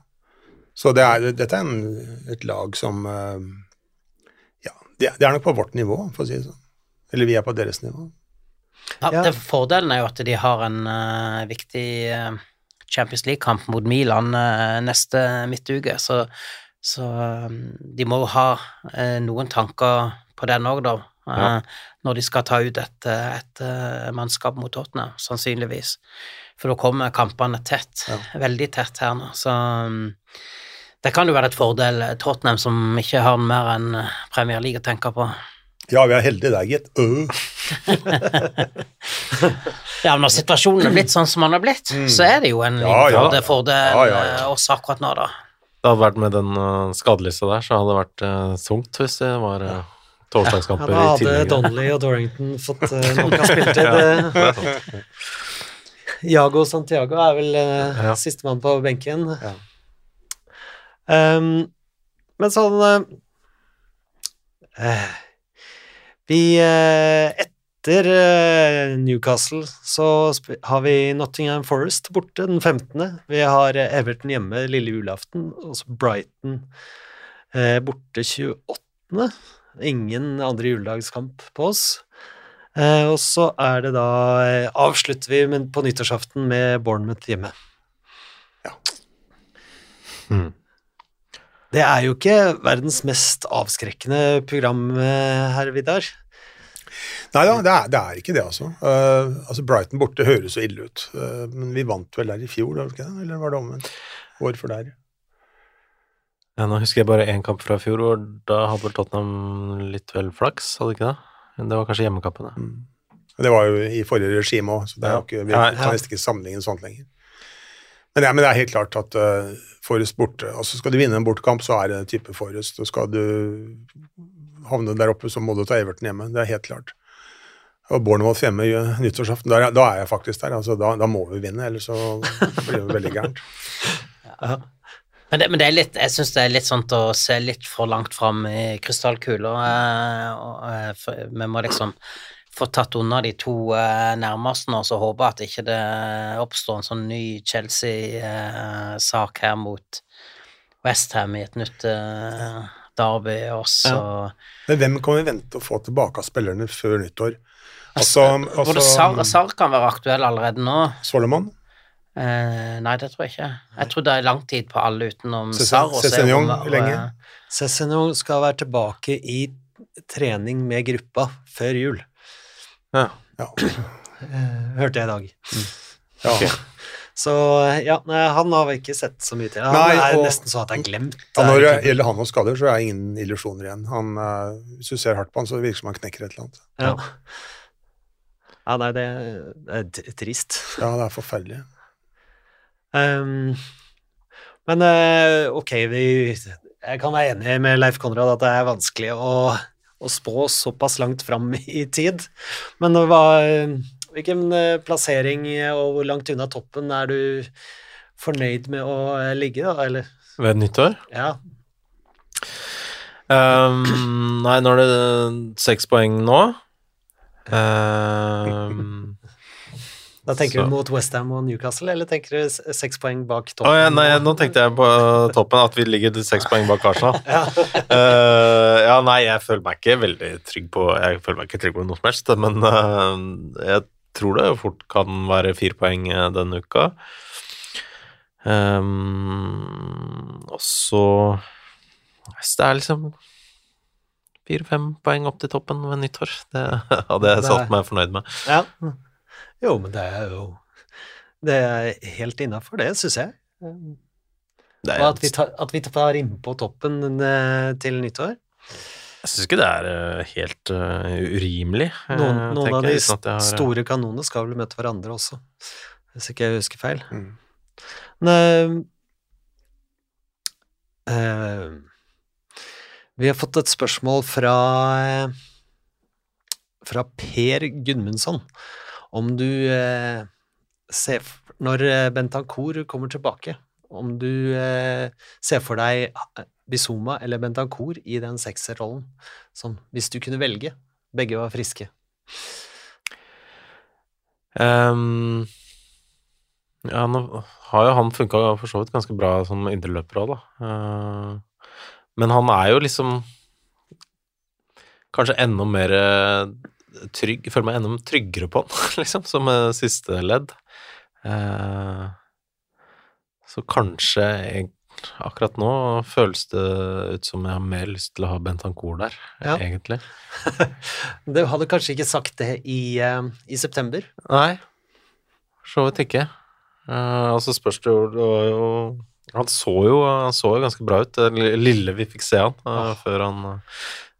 Så det er, dette er en, et lag som eh, Ja, det, det er nok på vårt nivå, for å si det sånn. Eller vi er på deres nivå. Ja, Ja. det Fordelen er jo at de har en uh, viktig uh, Champions League-kamp mot Milan uh, neste midtuke, så, så um, de må jo ha noen tanker på den òg, da. Ja. Når de skal ta ut et, et, et mannskap mot Tottenham, sannsynligvis. For da kommer kampene tett, veldig tett her nå. Så um, det kan jo være et fordel Tottenham som ikke har mer enn Premier League å tenke på. Ja, vi er heldige der, gitt. Øh. Ja, når situasjonen er blitt sånn som den har blitt, så er det jo en Mm. Ja, ja. fordel, Ja, ja, ja. eh, oss akkurat nå, da. Det hadde vært med den uh, skadelista der, så hadde det vært uh, tungt hvis det var uh, Ja, torsdagskamper da hadde. Donnelly og Dorrington fått uh, spille spilletid. det. Iago Santiago er vel uh, Ja. sistemann på benken. Um, men sånn uh, Vi eh, Etter eh, Newcastle så har vi Nottingham Forest borte den 15. Vi har eh, Everton hjemme lille julaften, og så Brighton eh, borte 28. Ingen andre juledagskamp på oss. Eh, og så er det da Avslutter vi på nyttårsaften med Bournemouth hjemme. Mm. Det er jo ikke verdens mest avskrekkende program, her herr Vidar. Nei da, det det er ikke det, altså. Uh, altså Brighton borte høres så ille ut. Uh, men vi vant vel der i fjor, da, ikke det? eller var det omvendt? År for der. Ja, nå husker jeg bare én kamp fra fjor, og da hadde vel Tottenham litt vel flaks, hadde de ikke det? Det var kanskje hjemmekampene. Mm. Det var jo i forrige regime òg, så det er jo ikke, vi Ja, kan ja. nesten ikke sammenligne sånt lenger. Men er- men det er helt klart at uh, Forrest borte altså Skal du vinne en bortekamp, så er det type Forrest. Og skal du havne der oppe, så må du ta Everton hjemme. Det er helt klart. Og Bournemouth hjemme nyttårsaften, da, da er jeg faktisk der. altså Da, da må vi vinne, ellers så blir det veldig gærent. Men det, men det er litt, jeg syns det er litt sånn å se litt for langt fram i krystallkula. eh, eh, Vi må liksom få tatt unna de to eh, nærmeste nå, så håpe at ikke det oppstår en sånn ny Chelsea-sak her mot Westham i et nytt derby, også. Ja. Men hvem kan vi vente å få tilbake av spillerne før nyttår? Altså, Både Sar, Sar kan være aktuell allerede nå. Solomon? Eh, nei, det tror jeg ikke. Jeg tror det er lang tid på alle utenom Sar. Romero, lenge. Cézanne skal være tilbake i trening med gruppa før jul, Ja. Ja. eh, hørte jeg i dag. ja. Så ja, han har vi ikke sett så mye til. Han Nei, er og- nesten sånn at jeg er glemt. Ja, når det er gjelder han og skader, så er det ingen illusjoner igjen. Han, eh, hvis du ser hardt på han, så virker det som han knekker et eller annet. ja. Ja, nei, det, er trist. Ja, det er forferdelig. Um, men eh, ok, vi, jeg kan være enig med Leif Konrad at det er vanskelig å, å spå såpass langt fram i tid. Men hva, hvilken eh, plassering og hvor langt unna toppen er du fornøyd med å eh, ligge, da? Eller, Ved nyttår? ja. Um, nei, nå er det seks poeng nå. Ehm, Da tenker Så- du mot Westham og Newcastle, eller tenker du seks poeng bak toppen? toppen? ja, nei, nå tenkte jeg på toppen at vi ligger seks poeng bak Arsenal. Eh, ja, nei, jeg føler meg ikke veldig trygg på Jeg føler meg ikke trygg på noe som helst, men uh, jeg tror det fort kan være fire poeng eh, denne uka. Um, og så Det er liksom fire-fem poeng opp til toppen ved nyttår. Det hadde jeg solgt meg fornøyd med. Ja. Jo, men det er jo Det er helt innafor, det, syns jeg. Det er, at vi tar, at vi tar innpå toppen eh, til nyttår. jeg syns ikke det er eh, helt uh, urimelig. Noen, noen av de jeg, har- store kanonene skal vel møte hverandre også, hvis ikke jeg husker feil. Mm. Men uh, Vi har fått et spørsmål fra fra Per Gudmundsson om du eh, ser Når eh, Bentancour kommer tilbake, om du eh, ser for deg eh, Bizuma eller Bentancour i den sekserrollen, sånn hvis du kunne velge. Begge var friske. Um, ja, nå har jo han funka for så vidt ganske bra som indreløper òg, da. Eh, men han er jo liksom kanskje enda mer eh, trygg Føler meg enda tryggere på han, liksom, som eh, siste ledd. Eh, så kanskje jeg, akkurat nå føles det ut som jeg har mer lyst til å ha Bentancour der, Ja. egentlig. Du hadde kanskje ikke sagt det i, i september? Nei, for så vidt ikke. Eh, og så spørs det jo Han så jo han så jo ganske bra ut, det lille vi fikk se han, eh, før han eh,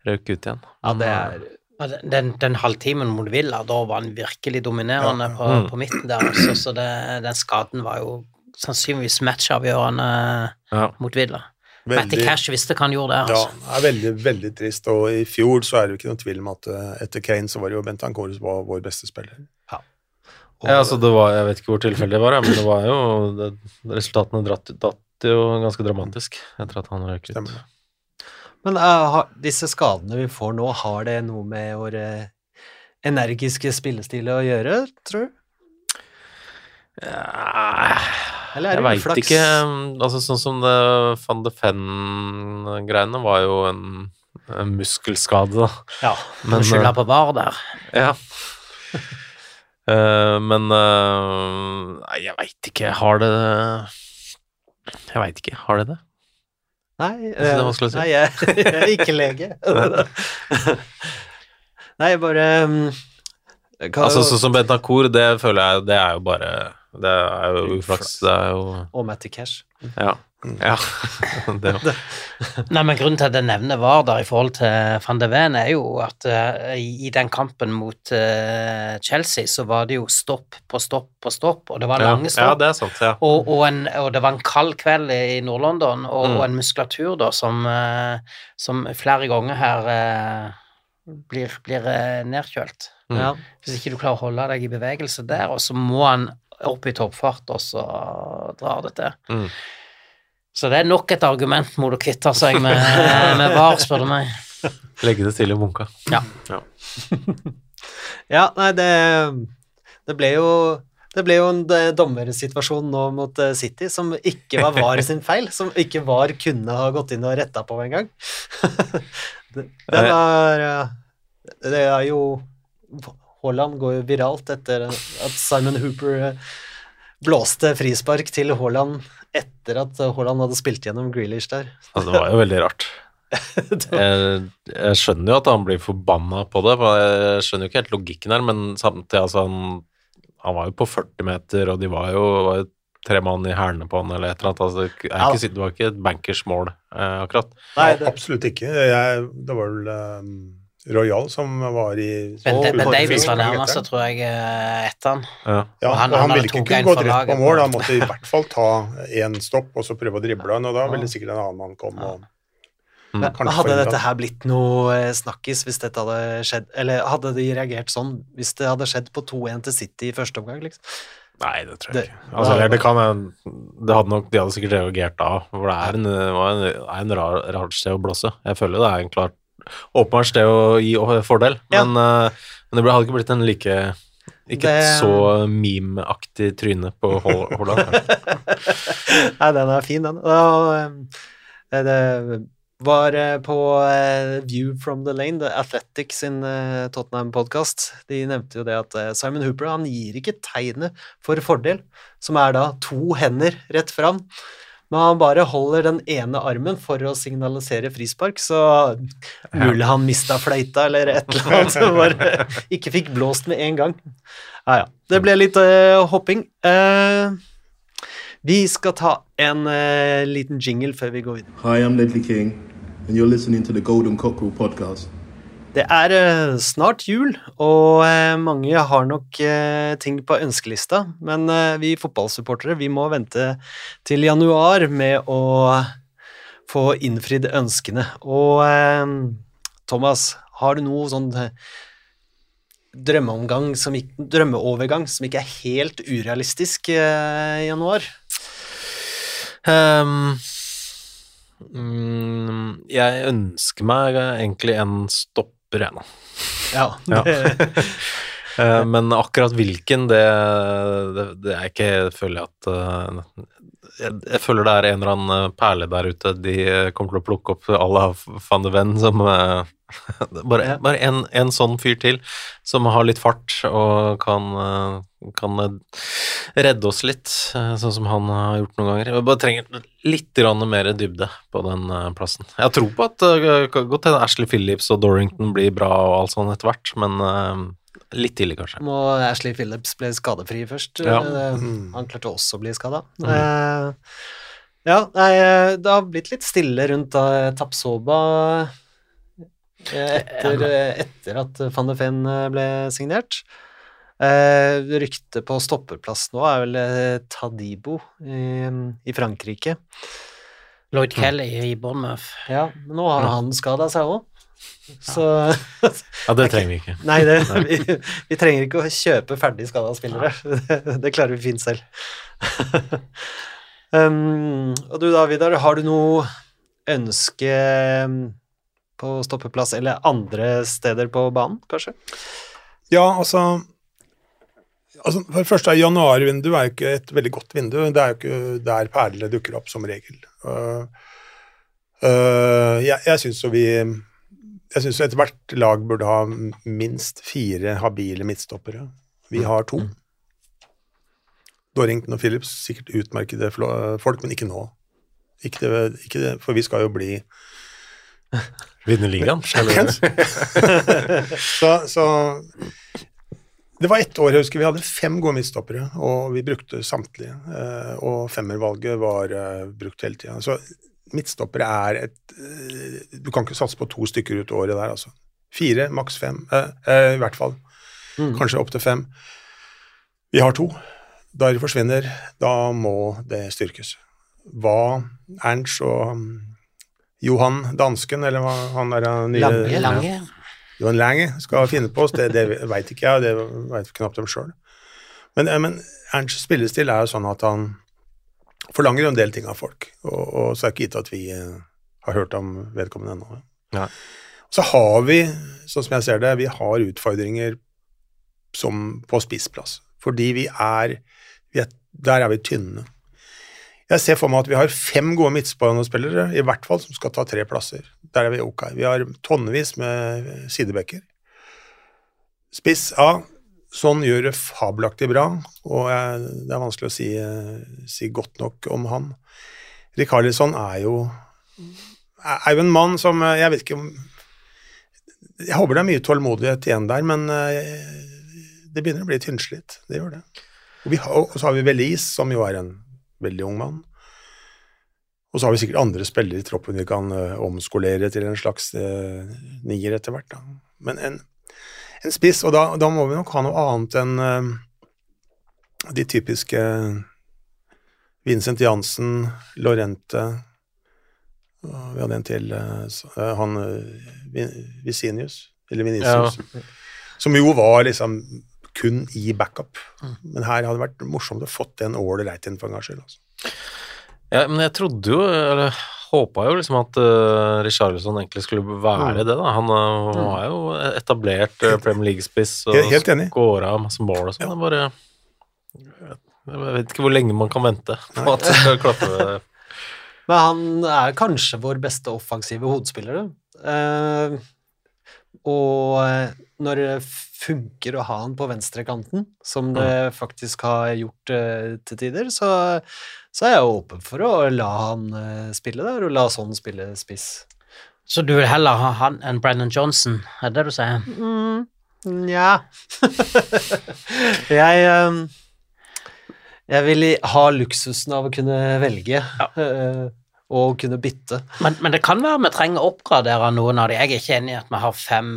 røk ut igjen. Ja, det er den- Den, halvtimen mot Villa, da var han virkelig dominerende på, Mm. på midten der, også, så det, den skaden var jo sannsynligvis matchavgjørende Ja. mot Villa. Matty Veldig, Cash visste hva han gjorde der, ja, altså. det er veldig, veldig trist. Og i fjor så er det jo ikke noen tvil om at eh, etter Kane så var det jo Bentancour som var vår beste spiller. Ja, altså det var, Jeg vet ikke hvor tilfeldig det var, men det var jo det, Resultatene dratt, datt jo ganske dramatisk etter at han røk ut. Men uh, disse skadene vi får nå, har det noe med vår uh, energiske spillestil å gjøre, tror du? Ja, Eller er jeg det veit ikke. Altså Sånn som det van de Fenn-greiene var jo en, en muskelskade, da. Ja. Men, Men, skylda eh, på VAR der. Ja. Eh, men Nei, jeg veit ikke. Har det Jeg veit ikke. Har det det? Nei, det er eh, vanskelig å si. nei jeg, jeg er ikke lege. nei, jeg bare um, Altså Sånn som Bentancour, det føler jeg Det er jo bare Det er jo uflaks. Det er jo Og Matty Cash. Ja. Ja. det var. Nei, men Grunnen til at jeg nevner VAR der i forhold til van de Ven, er jo at uh, i, den kampen mot uh, Chelsea, så var det jo stopp på stopp på stopp, og det var lange lange ja, stopp. det er sant. Ja. og, og, en, og det var en kald kveld i Nord-London, og, Mm. og en muskulatur da som, uh, som flere ganger her blir, blir nedkjølt. Mm. Ja. Hvis ikke du klarer å holde deg i bevegelse der, og så må han opp i toppfart, og så drar det til. Mm. Så det er nok et argument mot å kvitte seg med, med VAR, spør du meg. Legge det til i bunka. Ja, Ja, nei, det, det ble jo det ble jo en eh, dommersituasjon nå mot eh, City som ikke var VAR sin feil, som ikke VAR kunne ha gått inn og retta på engang. det, det var eh, Det er jo Haaland går jo viralt etter at Simon Hooper blåste frispark til Haaland etter at Haaland hadde spilt gjennom Grealish der. Altså, det var jo veldig rart. Jeg, jeg skjønner jo at han blir forbanna på det, for jeg skjønner jo ikke helt logikken her, men samtidig, altså, han, han var jo på 40 meter, og de var jo, var jo tre mann i hælene på han, eller et eller annet. Altså, er Ja. ikke, det var ikke et bankers mål, eh, akkurat. Nei, det, Absolutt ikke. Jeg, det var vel um, Royal som var i Ben, Og ben Kåre Davies var nærmest, tror jeg, eh, etter han. Ja. Ja, Og og han- han, han ville ikke kunne gå rett på mål. Han måtte i hvert fall ta én stopp og så prøve å drible han, og da ville sikkert en annen mann komme. Og, Mm. Hadde dette her blitt noe eh, snakkis hvis dette hadde skjedd, eller hadde de reagert sånn hvis det hadde skjedd på 2-1 til City i første omgang, liksom? Nei, det tror Det- jeg ikke. Altså, eller det kan jeg Det hadde nok De hadde sikkert reagert da, for det er en, det en, er en rar, rart sted å blåse. Jeg føler det er en klart åpenbart det å gi fordel, Ja. men, eh, men det ble- hadde ikke blitt en like Ikke Det- et så meme-aktig tryne på Haaland. Nei, den er fin, den. Og, eh, det var eh, på View from the Lane, The Athletic sin Tottenham-podkast. De nevnte jo det at Simon Hooper han gir ikke tegnet for fordel, som er da to hender rett fram. Men han bare holder den ene armen for å signalisere frispark, så mulig han mista fløyta eller et eller annet, som bare ikke fikk blåst med en gang. Ja, ja. Det ble litt uh, hopping. Uh, vi skal ta en uh, liten jingle før vi går videre. Hi, I'm Ledley King, and you're listening to the Golden Cockerel podcast. Det er eh, snart jul, og eh, mange har nok eh, ting på ønskelista, men vi fotballsupportere vi må vente til januar med å få innfridd ønskene. Og Thomas, har du noe sånn drømmeomgang som drømmeovergang som ikke er helt urealistisk i januar? Um, jeg ønsker meg egentlig en stopper, jeg ennå. Ja, Ja. det- Eh, Men akkurat hvilken, det, det, det er ikke føler jeg at eh, jeg, jeg føler det er en eller annen eh, perle der ute de eh, kommer til å plukke opp à la van de Ven som uh, Bare, bare en, en sånn fyr til som har litt fart og kan, kan redde oss litt, sånn som han har gjort noen ganger. Jeg bare trenger litt mer dybde på den plassen. Jeg har tro på at godt hende Ashley Phillips og Dorrington blir bra og alt sånn etter hvert, men litt tidlig, kanskje. Må Ashley Phillips ble skadefri først. Ja. Eh, Mm. Han klarte også å bli skada. Mm. Eh, ja, nei, eh, det har blitt litt stille rundt uh, Tapsoba eh, etter, eh, etter at van de Ven eh, ble signert. Eh, Ryktet på stopperplass nå er vel eh, Tadibo i, i Frankrike. Lloyd Kelly i Bournemouth. Ja, men nå har han skada seg òg. Så Ja, det trenger vi ikke. Nei, det, vi, vi trenger ikke å kjøpe ferdig skada spillere. Det, det klarer vi fint selv. um, og du da, Vidar, har du noe ønske um, på stoppeplass eller andre steder på banen, kanskje? Ja, altså, altså For det første, januarvinduet er jo ikke et veldig godt vindu. Det er jo ikke der perlene dukker opp, som regel. Uh, uh, jeg jeg syns jo vi jeg synes ethvert lag burde ha minst fire habile midtstoppere. Vi har to. Dorrington og Phillips, sikkert utmerkede folk, men ikke nå. Ikke det, ikke det, for vi skal jo bli Vinne ligaen? så, så Det var ett år jeg husker vi hadde fem gode midtstoppere, og vi brukte samtlige. eh, Og femmervalget var eh, brukt hele tida. Så midtstoppere er et eh, Du kan ikke satse på to stykker ut året der, altså. Fire, maks fem. eh, eh, I hvert fall. Kanskje opptil fem. Vi har to. Da de forsvinner, da må det styrkes. Hva Ernst og um, Johan dansken, eller hva han er nye Lange. Lange. Johan Lange skal finne på oss, det, det veit ikke jeg, og det veit knapt dem sjøl. Men, eh, men Ernsts spillestil er jo sånn at han forlanger jo en del ting av folk, og, og så er det ikke gitt at vi eh, har hørt om vedkommende ennå. Ja. Så har vi, sånn som jeg ser det, vi har utfordringer som på spissplass, fordi vi er, vi er Der er vi tynne. Jeg ser for meg at vi har fem gode midtbanespillere, i hvert fall, som skal ta tre plasser. Der er vi ok. Vi har tonnevis med sidebekker. Spiss, ja, sånn gjør det fabelaktig bra, og det er vanskelig å si, eh, si godt nok om han. Rikarlisson er jo er jo en mann som eh, Jeg vet ikke om Jeg håper det er mye tålmodighet igjen der, men eh, det begynner å bli tynnslitt. Det gjør det. Og, har, og så har vi Belize, som jo er en veldig ung mann. Og så har vi sikkert andre spillere i troppen vi kan omskolere til en slags nier etter hvert. Da. Men en, en spiss, og da, da må vi nok ha noe annet enn uh, de typiske Vincent Jansen, Lorente uh, Vi hadde en til, uh, han eh, Vi- eller Vinicius, som jo var liksom kun i backup. Men her hadde det vært morsomt å fått en ålreit inn for en gangs skyld. Altså. Ja, men jeg trodde jo, eller håpa jo liksom at uh, Richarlison egentlig skulle være det, da. Han uh, var jo etablert uh, Premier League-spiss og skåra masse mål og sånn. Det er bare Jeg vet ikke hvor lenge man kan vente på at det skal klappe. Men han er kanskje vår beste offensive hodespiller. Eh, og når det funker å ha han på venstrekanten, som det faktisk har gjort uh, til tider, så, så er jeg åpen for å la han eh, spille der, og la sånn spille spiss. Så du vil heller ha han enn Brennan Johnson, er det det du sier? Nja Jeg um, Jeg vil ha luksusen av å kunne velge eh, og kunne bytte. Men, men det kan være vi trenger å oppgradere noen av de. Jeg er ikke enig i at vi har fem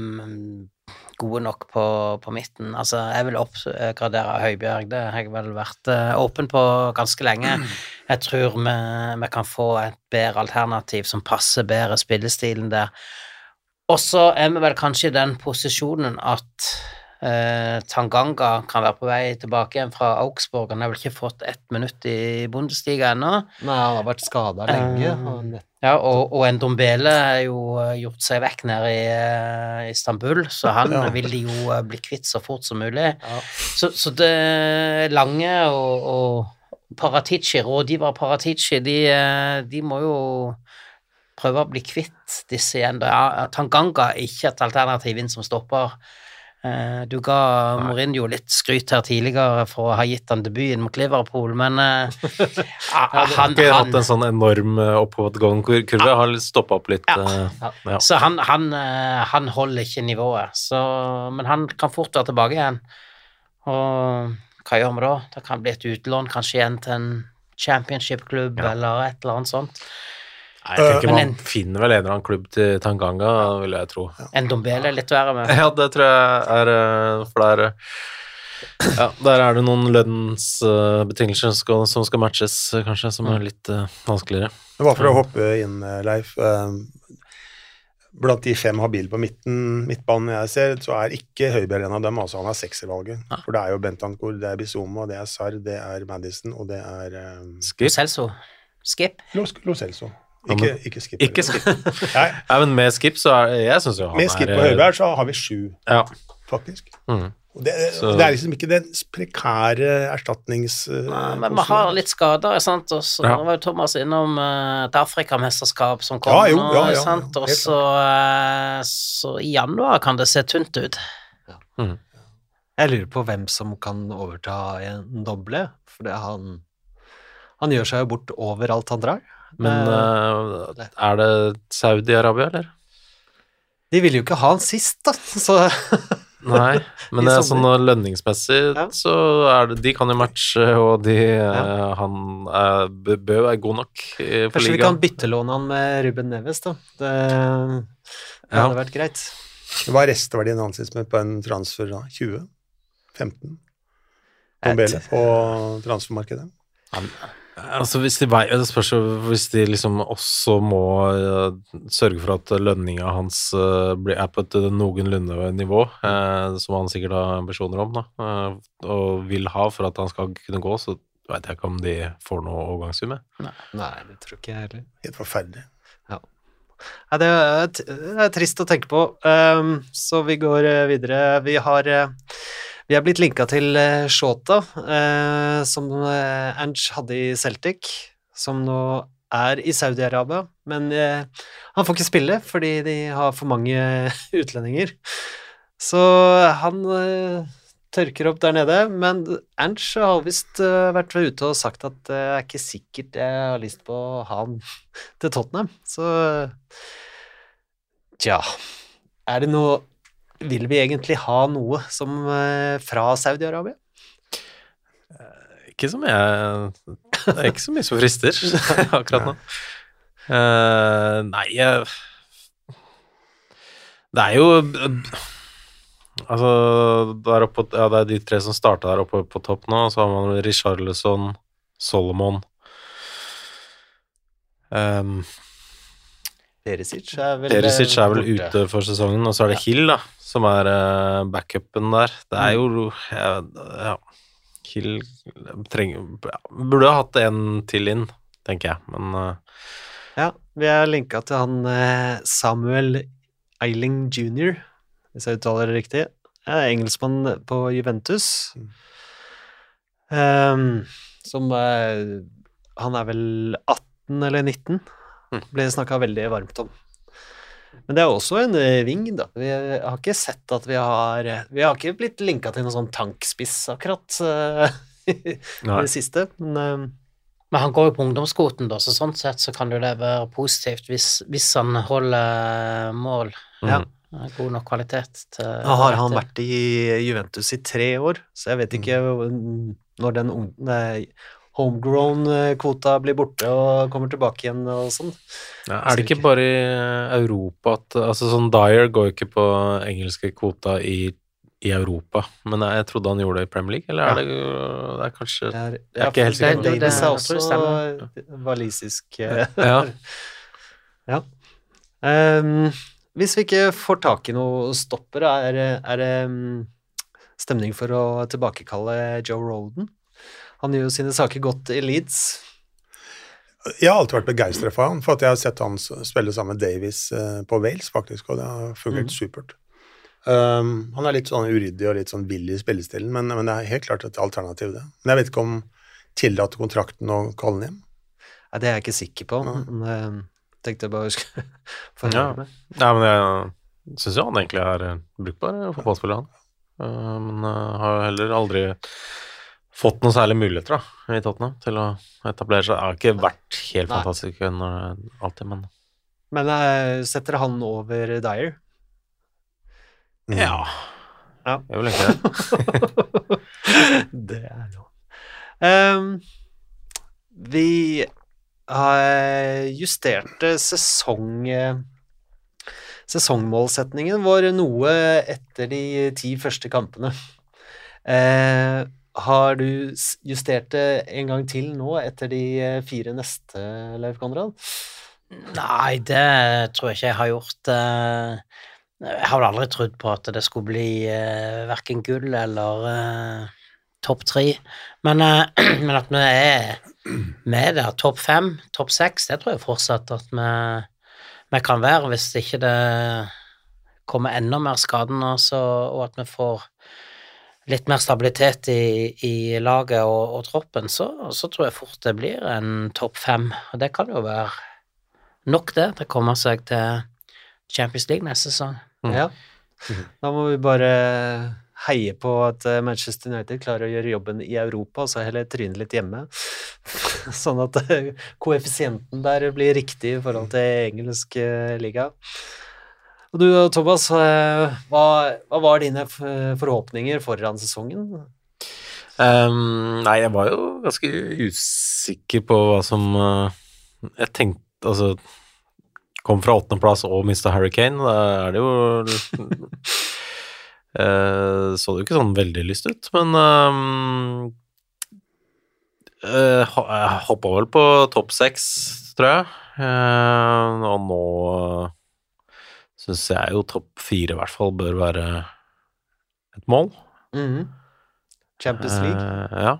gode nok på, på midten. Altså, jeg vil oppgradere Høibjerg, det har jeg vel vært eh, åpen på ganske lenge. Jeg tror vi, vi kan få et bedre alternativ som passer bedre spillestilen der. Og så er vi vel kanskje i den posisjonen at eh, Tanganga kan være på vei tilbake igjen fra Augsburg. Han har vel ikke fått ett minutt i Bundesliga ennå. Nei, han har vært skada lenge. Eh, Ja, og, og Ndombele har jo eh, gjort seg vekk nede i uh, Istanbul, så han Ja. vil de jo uh, bli kvitt så fort som mulig. Ja. Så, så det Lange og, og Paratici, rådgiver Paratici, de, de må jo prøve å bli kvitt disse igjen. Ja, Tanganga er ikke et alternativ inn som stopper. Eh, Du ga Mourinho litt skryt her tidligere for å ha gitt han debuten mot Liverpool, men uh, ja, Han har han, ikke hatt en sånn enorm oppadgående oppovergående kurve. Har stoppa opp litt. Ja. eh, ja. Så han, han, eh, han holder ikke nivået, så, men han kan fort være tilbake igjen. Og hva gjør vi da? Det kan bli et utlån kanskje igjen til en championship-klubb eller et eller annet sånt. Nei, jeg tenker Men Man en- finner vel en eller annen klubb til Tanganga, vil jeg tro. En Dombele er litt verre med. Ja, det tror jeg er eh, For der eh, Ja, der er det noen lønnsbetingelser som som skal matches, eh, kanskje, som er litt uh, vanskeligere. Bare for å hoppe inn, eh, Leif. eh, Blant de fem habile på midten, midtbanen jeg ser, så er ikke Høibjerg en av dem. altså Han er sekservalget. For det er jo Bentancour, det er Bizoma, det er Sarr, det er Madison, og det er um, Skip? Celso. Skip. Lo, Lo Celso. Ikke, ikke Skip. Ikke skip. Nei, Nei, men med skip så er Jeg synes jo han med Skip og eh, så har vi sju, Ja. faktisk. Mm. Og det, Så- det er liksom ikke den prekære erstatnings... Nei, men vi har litt skader, sant, og så Ja. var jo Thomas innom eh, et Afrikamesterskap som kom Ja, jo, nå, ja, ja, sant, ja, og så, eh, så i januar kan det se tynt ut. Jeg lurer på hvem som kan overta en doble, for det er han Han gjør seg jo bort overalt han drar. Men eh, er det Saudi-Arabia, eller? de ville jo ikke ha han sist, da, så Nei, men det er sånn lønningsmessig Ja. så er det De kan jo matche, og de eh, Han er, bø- bør være god nok i- for Kanskje vi kan byttelåne han med Ruben Neves, da. Det, det Ja. hadde vært greit. Hva er restverdien hans med på en transfer da? 20? 15? Bombele på transfermarkedet? Altså hvis de Det spørs jo hvis de liksom også må eh, sørge for at lønninga hans eh, blir, er på et eh, noenlunde nivå, som han sikkert har ambisjoner om, da, og vil ha for at han skal kunne gå, så veit jeg ikke om de får noe overgangssum Nei. Nei, det tror ikke jeg heller. Helt forferdelig. Nei, det er, det er trist å tenke på. Um, så vi går videre. Vi har eh, vi er blitt linka til uh, Shota, eh, som Ernst Ange hadde i Celtic, som nå er i Saudi-Arabia, men eh, han får ikke spille fordi de har for mange utlendinger. Så han eh, tørker opp der nede, men Ange har visst eh, vært ute og sagt at det er ikke sikkert jeg har lyst på å ha han til Tottenham, så Tja, er det noe Vil vi egentlig ha noe som eh, fra Saudi-Arabia? Ikke som jeg Det er ikke så mye som frister akkurat nå. Uh, nei, jeg Det er jo Altså, der oppe, ja, det er de tre som starta der oppe på topp nå. Så har man Richarlison, Solomon um, Perisic er vel Perisic er vel borte. ute for sesongen, og så er det Hill, da, som er eh, backupen der. Det er jo ja, ja, Hill trenger ja, Burde ha hatt en til inn, tenker jeg, men eh, Ja, vi er linka til han eh, Samuel Eiling jr., hvis jeg uttaler det riktig. Ja, engelskmann på Juventus. Ehm, som er, Han er vel 18 eller 19. Ble snakka veldig varmt om. Men det er også en eh, ving, da. Vi har ikke sett at vi har Vi har ikke blitt linka til noen sånn tankspiss, akkurat, eh, i det siste. Men eh, Men han går jo på ungdomskvoten, da, så sånn sett så kan jo det være positivt hvis, hvis han holder mål. Ja. Mhm. God nok kvalitet til ja, har han vært i Juventus i tre år, så jeg vet ikke når den homegrown-kvota blir borte og kommer tilbake igjen og sånn. Ja, er det ikke bare i Europa at Altså sånn Dyer går jo ikke på engelske kvota i, i Europa, men jeg, jeg trodde han gjorde det i Premier League, eller er det, det er kanskje Det er, Jeg er ikke helt sikker Det, det. Er også walisisk. eh, Ja. Ja. Um, hvis vi ikke får tak i noe stopper, er, det- er det um, stemning for å tilbakekalle Joe Roden? Han gjør jo sine saker godt i Leeds. Jeg har alltid vært begeistra for han, for at jeg har sett han spille sammen med Davies eh, på Wales, faktisk, og det har fungert supert. Um, han er litt sånn uryddig og litt sånn vill i spillestilen, men, men det er helt klart et alternativ, det. Men jeg vet ikke om tillater kontrakten å kalle han hjem. Nei, det er jeg ikke sikker på, men eh, tenkte jeg bare skulle få Ja. Nei, men jeg syns jo han egentlig er brukbar fotballspiller, han. Eh, Men har heller aldri fått noen særlige muligheter da, i Tottenham til å etablere seg. Det Har ikke vært helt Nei. fantastisk når, alltid, men Men uh, setter han over Dyer? Mm. ja. Ja. Jeg vil ikke det. det er jo um, Vi har justert sesong Sesongmålsetningen vår noe etter de ti første kampene. Eh, har du justert det en gang til nå etter de eh, fire neste, Leif Konrad? Nei, det tror jeg ikke jeg har gjort. eh, Jeg har aldri trodd på at det skulle bli uh, verken gull eller eh, topp tre. Men, eh, men at vi er med der, topp fem, topp seks, det tror jeg fortsatt at vi, vi kan være, hvis ikke det kommer enda mer skader nå, og at vi får litt mer stabilitet i, i laget og, og troppen, så, så tror jeg fort det blir en topp fem. Og det kan jo være nok det til å komme seg til Champions League neste sesong. Ja. Da må vi bare heie på at eh, Manchester United klarer å gjøre jobben i Europa, og så heller tryne litt hjemme. sånn at eh, koeffisienten der blir riktig i forhold til engelsk eh, liga. Og du Thomas, eh, hva, hva var dine forhåpninger foran sesongen? Um, nei, jeg var jo ganske usikker på hva som eh, Jeg tenkte Altså Kom fra åttendeplass og mista Harry Kane. Da er det jo eh, Så det jo ikke sånn veldig lyst ut, men ehm, eh, Jeg hoppa vel på topp seks, tror jeg. Eh, og nå syns jeg jo topp fire i hvert fall bør være et mål. Mhm. Champions League? Eh, ja.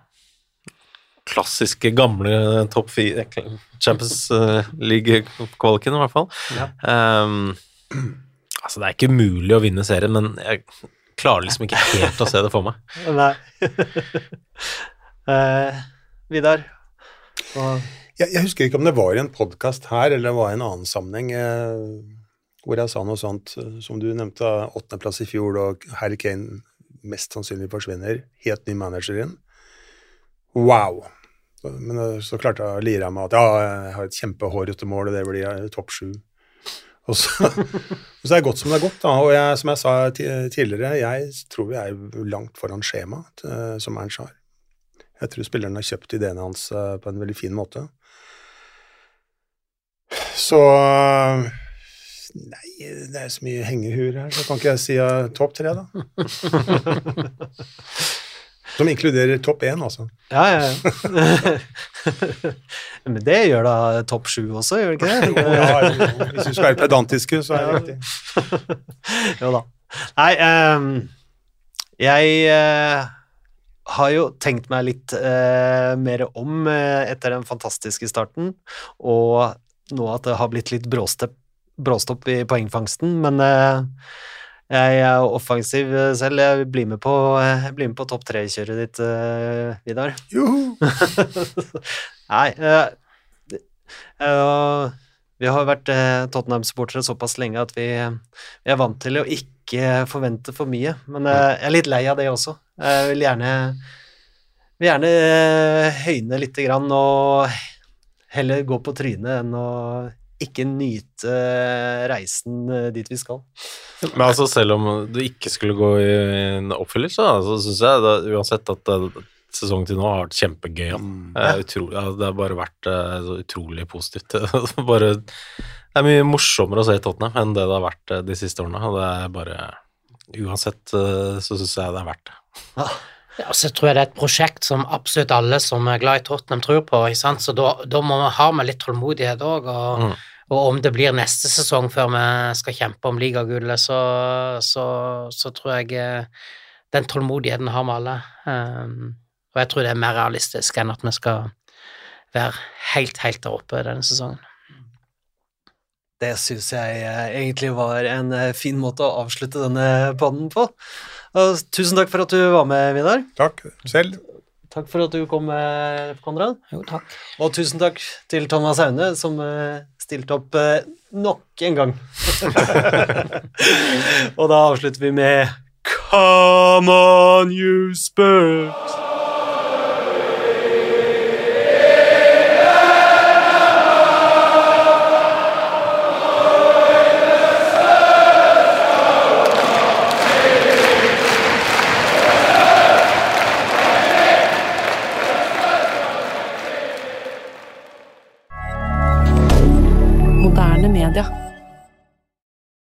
Klassiske, gamle topp fire Champions eh, League-kvaliken, i hvert fall. Ja. Um, altså, det er ikke umulig å vinne serien, men jeg klarer liksom ikke helt å se det for meg. Nei. eh, Vidar? Og, Jeg, jeg husker ikke om det var i en podkast her, eller det var i en annen sammenheng, eh, hvor jeg sa noe sånt eh, som du nevnte, åttendeplass i fjor, og Harry Kane mest sannsynlig forsvinner. Helt ny manager inn. Wow! Men eh, så klarte jeg å lire av meg at ja, jeg har et kjempehårete mål, og det blir eh, topp sju. Og så, og så er det godt som det er godt, da. Og jeg, som jeg sa tidligere, jeg tror vi er langt foran skjemaet som Ernst har. Jeg tror spilleren har kjøpt ideene hans på en veldig fin måte. Så Nei, det er så mye hengehuer her, så kan ikke jeg si uh, topp tre, da. Som inkluderer topp én, altså. ja, ja, ja. Men det gjør da topp sju også, gjør det ikke det? Jo, ja, jo, hvis vi skal være pedantiske, så er det riktig. jo da. Nei, um, jeg uh, har jo tenkt meg litt uh, mer om uh, etter den fantastiske starten, og nå at det har blitt litt bråstopp, bråstopp i poengfangsten, men eh, jeg er offensiv eh, selv. Jeg blir med på, eh, blir med på topp tre-kjøret ditt, Vidar. Joho! Nei Vi har vært Tottenham-supportere såpass lenge at vi, vi er vant til å ikke forvente for mye. Men jeg er litt lei av det også. Jeg vil gjerne, vil gjerne høyne lite grann og heller gå på trynet enn å ikke nyte reisen eh, dit vi skal. Men altså, selv om du ikke skulle gå i en oppfyllelse, da, så syns jeg da, uansett at eh, sesongen til nå har vært kjempegøy. Ja. Det, er utrolig, ja, det har bare vært eh, så utrolig positivt. bare, det er mye morsommere å se Tottenham enn det det har vært de siste årene. Og det er bare Uansett så syns jeg det er verdt det. Ja, så tror jeg det er et prosjekt som absolutt alle som er glad i Tottenham tror på, så da, da må vi ha med litt tålmodighet òg, og, Mm. og om det blir neste sesong før vi skal kjempe om ligagullet, så, så, så tror jeg eh, den tålmodigheten har vi alle. Um, og jeg tror det er mer realistisk enn at vi skal være helt, helt der oppe denne sesongen. Det syns jeg eh, egentlig var en eh, fin måte å avslutte denne pannen på. Og tusen takk for at du var med, Vidar. Takk selv. Takk for at du kom, med, Konrad. Jo, takk. Og tusen takk til Thomas Aune, som eh, stilte opp eh, nok en gang. Og da avslutter vi med Come on, you Spurs!